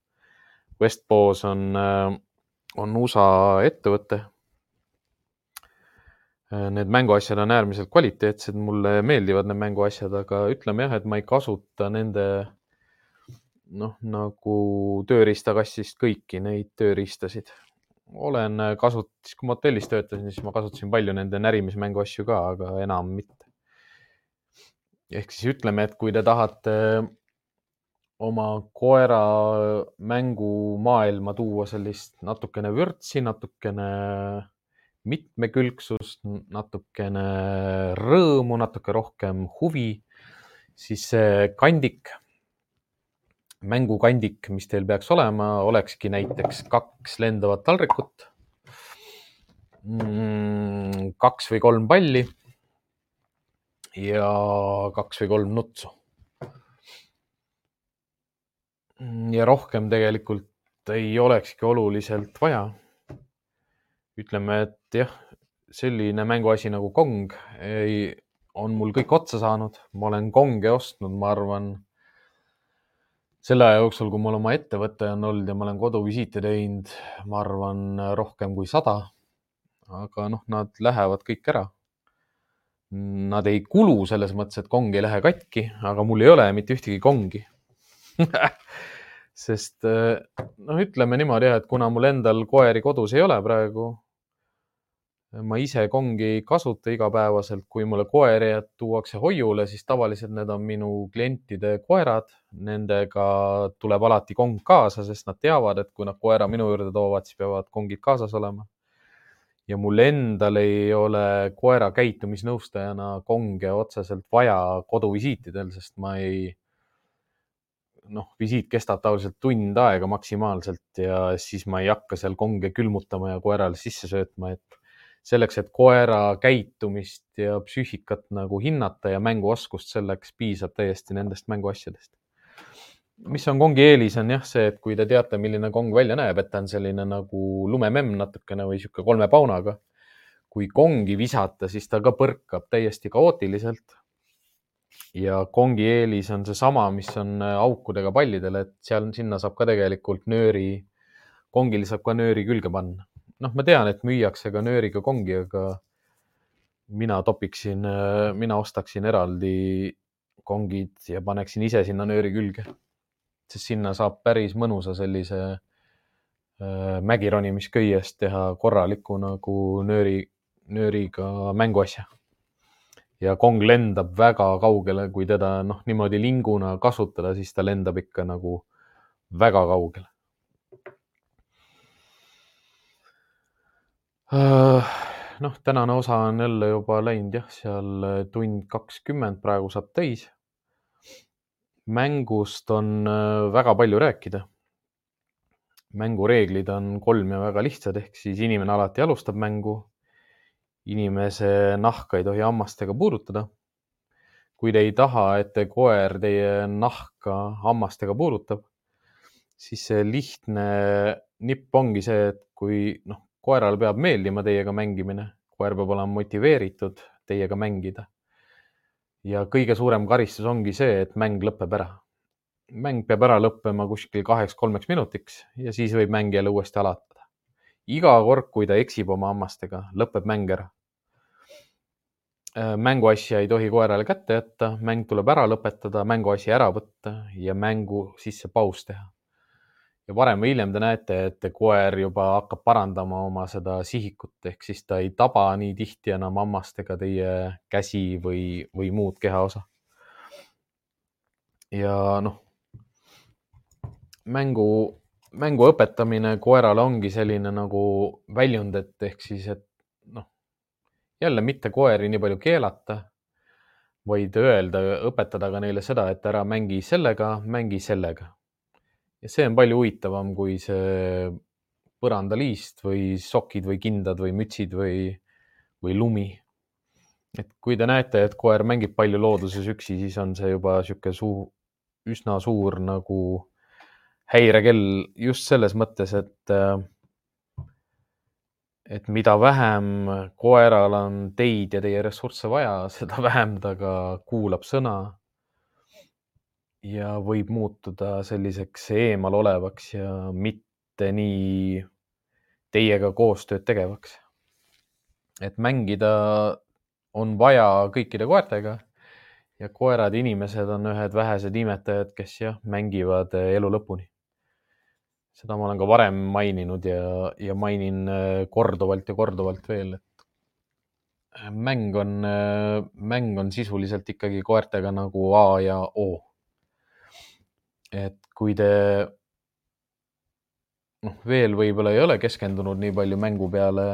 Westpos on, on USA ettevõte Äh, need mänguasjad on äärmiselt kvaliteetsed, mulle meeldivad need mänguasjad, aga ütleme jah, et ma ei kasuta nende noh, nagu tööriistakassist kõiki neid tööriistasid. olen äh, kasut-, siis kui ma hotellis töötasin, siis ma kasutasin palju nende närimismängu asju ka, aga enam mitte. ehk siis ütleme, et kui te tahate oma koera mängumaailma tuua sellist natukene vürtsi, natukene mitmekülgsust, natukene rõõmu, natuke rohkem huvi, siis see kandik, mängukandik, mis teil peaks olema, olekski näiteks kaks lendavat taldrikut, mm, kaks või kolm palli ja kaks või kolm nutsu. ja rohkem tegelikult ei olekski oluliselt vaja ütleme, et jah, selline mänguasi nagu Kong ei, on mul kõik otsa saanud, ma olen Konge ostnud, ma arvan, selle aja jooksul, kui mul oma ettevõte on olnud ja ma olen koduvisiite teinud, ma arvan, rohkem kui sada. aga noh, nad lähevad kõik ära. Nad ei kulu selles mõttes, et kong ei lähe katki, aga mul ei ole mitte ühtegi kongi sest noh, ütleme niimoodi jah, et kuna mul endal koeri kodus ei ole praegu, ma ise kongi ei kasuta igapäevaselt, kui mulle koeri tuuakse hoiule, siis tavaliselt need on minu klientide koerad. Nendega tuleb alati kong kaasa, sest nad teavad, et kui nad koera minu juurde toovad, siis peavad kongid kaasas olema. ja mul endal ei ole koera käitumisnõustajana konge otseselt vaja koduvisiitidel, sest ma ei, noh, visiit kestab tavaliselt tund aega maksimaalselt ja siis ma ei hakka seal konge külmutama ja koerale sisse söötma, et selleks, et koera käitumist ja psüühikat nagu hinnata ja mänguoskust, selleks piisab täiesti nendest mänguasjadest. mis on kongi eelis, on jah see, et kui te teate, milline kong välja näeb, et ta on selline nagu lumememm natukene või sihuke kolme paunaga. kui kongi visata, siis ta ka põrkab täiesti kaootiliselt. ja kongi eelis on seesama, mis on aukudega pallidel, et seal, sinna saab ka tegelikult nööri, kongile saab ka nööri külge panna noh, ma tean, et müüakse ka nööriga kongi, aga mina topiksin, mina ostaksin eraldi kongid ja paneksin ise sinna nööri külge. sest sinna saab päris mõnusa sellise äh, mägironimisköiest teha korraliku nagu nööri, nööriga mänguasja. ja kong lendab väga kaugele, kui teda noh, niimoodi linguna kasutada, siis ta lendab ikka nagu väga kaugele noh, tänane osa on jälle juba läinud jah, seal tund kakskümmend praegu saab täis. mängust on väga palju rääkida. mängureeglid on kolm ja väga lihtsad, ehk siis inimene alati alustab mängu. inimese nahka ei tohi hammastega puudutada. kui te ei taha, et te koer teie nahka hammastega puudutab, siis see lihtne nipp ongi see, et kui noh, koerale peab meeldima teiega mängimine, koer peab olema motiveeritud teiega mängida. ja kõige suurem karistus ongi see, et mäng lõpeb ära. mäng peab ära lõppema kuskil kaheks-kolmeks minutiks ja siis võib mäng jälle uuesti alatada. iga kord, kui ta eksib oma hammastega, lõpeb mäng ära. Äh, mänguasja ei tohi koerale kätte jätta, mäng tuleb ära lõpetada, mänguasi ära võtta ja mängu sisse paus teha ja varem või hiljem te näete, et koer juba hakkab parandama oma seda sihikut, ehk siis ta ei taba nii tihti enam hammastega teie käsi või, või muud kehaosa. ja noh, mängu, mängu õpetamine koerale ongi selline nagu väljund, et ehk siis, et noh, jälle mitte koeri nii palju keelata, vaid öelda, õpetada ka neile seda, et ära mängi sellega, mängi sellega ja see on palju huvitavam kui see põrandaliist või sokid või kindad või mütsid või, või lumi. et kui te näete, et koer mängib palju looduses üksi, siis on see juba niisugune suu, üsna suur nagu häirekell just selles mõttes, et et mida vähem koeral on teid ja teie ressursse vaja, seda vähem ta ka kuulab sõna ja võib muutuda selliseks eemalolevaks ja mitte nii teiega koostööd tegevaks. et mängida on vaja kõikide koertega ja koerad, inimesed on ühed vähesed imetajad, kes jah, mängivad elu lõpuni. seda ma olen ka varem maininud ja, ja mainin äh, korduvalt ja korduvalt veel, et mäng on, äh, mäng on sisuliselt ikkagi koertega nagu A ja O et kui te noh, veel võib-olla ei ole keskendunud nii palju mängu peale,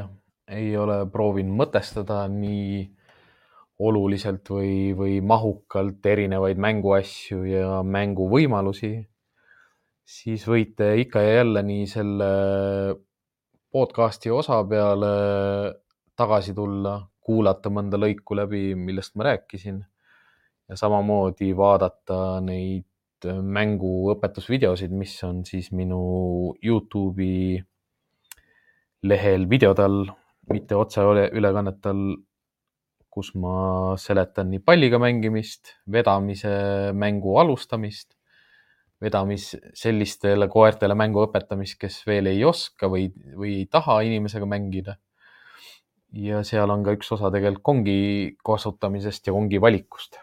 ei ole proovinud mõtestada nii oluliselt või, või mahukalt erinevaid mänguasju ja mänguvõimalusi, siis võite ikka ja jälle nii selle podcast'i osa peale tagasi tulla, kuulata mõnda lõiku läbi, millest ma rääkisin ja samamoodi vaadata neid mänguõpetusvideosid, mis on siis minu Youtube'i lehel videode all, mitte otseülekannet all, kus ma seletan nii palliga mängimist, vedamise mängu alustamist, vedamis sellistele koertele mängu õpetamist, kes veel ei oska või, või ei taha inimesega mängida. ja seal on ka üks osa tegelikult kongi kasutamisest ja kongi valikust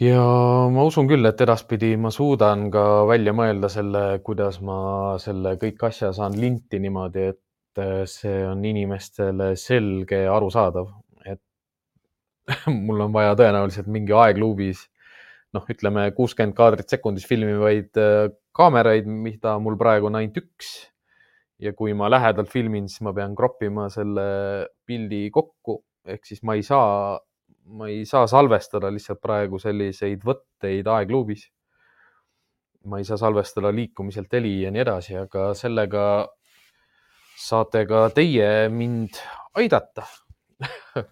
ja ma usun küll, et edaspidi ma suudan ka välja mõelda selle, kuidas ma selle kõik asja saan linti niimoodi, et äh, see on inimestele selge ja arusaadav, et mul on vaja tõenäoliselt mingi aegluubis noh, ütleme kuuskümmend kaadrit sekundis filmivaid äh, kaameraid, mida mul praegu on ainult üks. ja kui ma lähedalt filmin, siis ma pean kroppima selle pildi kokku, ehk siis ma ei saa ma ei saa salvestada lihtsalt praegu selliseid võtteid aegluubis. ma ei saa salvestada liikumiselt heli ja nii edasi, aga sellega saate ka teie mind aidata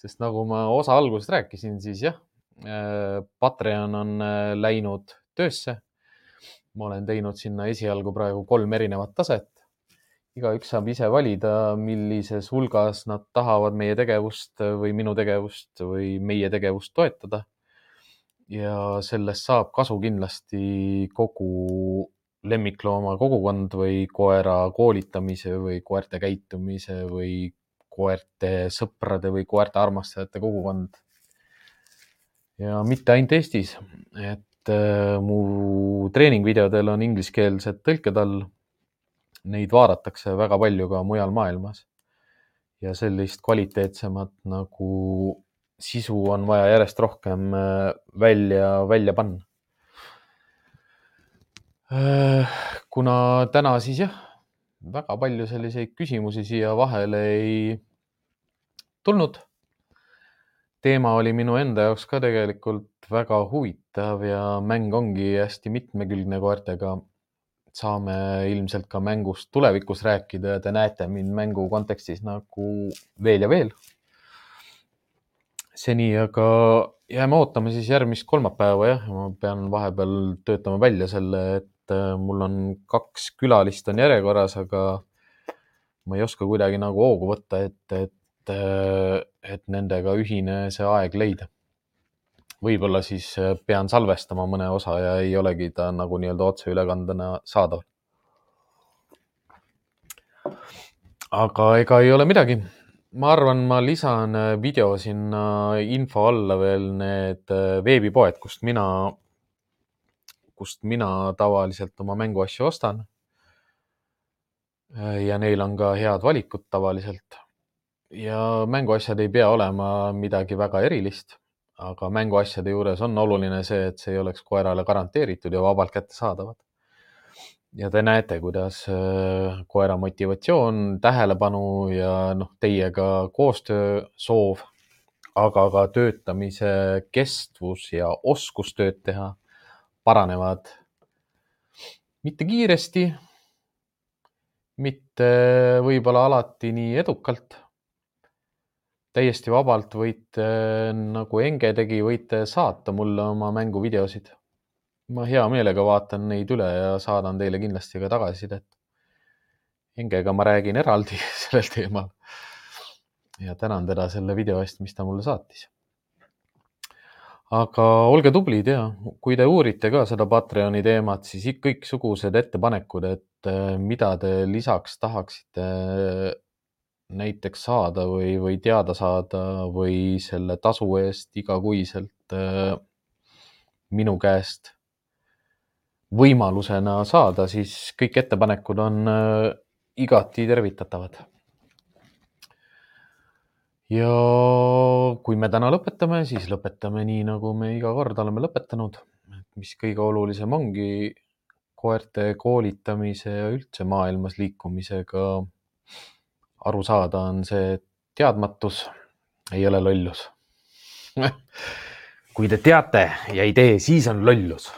sest nagu ma osa alguses rääkisin, siis jah, äh, Patreon on äh, läinud töösse. ma olen teinud sinna esialgu praegu kolm erinevat taset igaüks saab ise valida, millises hulgas nad tahavad meie tegevust või minu tegevust või meie tegevust toetada. ja sellest saab kasu kindlasti kogu lemmiklooma kogukond või koera koolitamise või koerte käitumise või koerte sõprade või koerte armastajate kogukond. ja mitte ainult Eestis, et äh, mu treeningvideodel on ingliskeelsed tõlked all neid vaadatakse väga palju ka mujal maailmas. ja sellist kvaliteetsemat nagu sisu on vaja järjest rohkem äh, välja, välja panna. Äh, kuna täna siis jah, väga palju selliseid küsimusi siia vahele ei tulnud. teema oli minu enda jaoks ka tegelikult väga huvitav ja mäng ongi hästi mitmekülgne koertega. Saame ilmselt ka mängust tulevikus rääkida ja te näete mind mängu kontekstis nagu veel ja veel. seni aga jääme ootama siis järgmist kolmapäeva jah, ma pean vahepeal töötama välja selle, et äh, mul on kaks külalist on järjekorras, aga ma ei oska kuidagi nagu hoogu võtta, et, et, äh, et nendega ühine see aeg leida. Võib-olla siis äh, pean salvestama mõne osa ja ei olegi ta nagu nii-öelda otseülekandena saadaval. aga ega ei ole midagi ma arvan, ma lisan äh, video sinna info alla veel need äh, veebipoed, kust mina, kust mina tavaliselt oma mänguasju ostan. Ja neil on ka head valikud tavaliselt. ja mänguasjad ei pea olema midagi väga erilist, aga mänguasjade juures on oluline see, et see ei oleks koerale garanteeritud ja vabalt kättesaadavad ja te näete, kuidas äh, koera motivatsioon, tähelepanu ja noh, teiega koostöösoov, aga ka töötamise kestvus ja oskus tööd teha paranevad mitte kiiresti, mitte võib-olla alati nii edukalt. Täiesti vabalt võite, nagu Enge tegi, võite saata mulle oma mänguvideosid ma hea meelega vaatan neid üle ja saadan teile kindlasti ka tagasisidet. Hingega ma räägin eraldi sellel teemal. ja tänan teda selle video eest, mis ta mulle saatis. aga olge tublid ja kui te uurite ka seda Patreoni teemat, siis kõiksugused ettepanekud, et äh, mida te lisaks tahaksite äh, näiteks saada või, või teada saada või selle tasu eest igakuiselt äh, minu käest võimalusena saada, siis kõik ettepanekud on äh, igati tervitatavad. ja kui me täna lõpetame, siis lõpetame nii, nagu me iga kord oleme lõpetanud, mis kõige olulisem ongi koerte koolitamise ja üldse maailmas liikumisega aru saada, on see, teadmatus ei ole lollus. Kui te teate ja ei tee, siis on lollus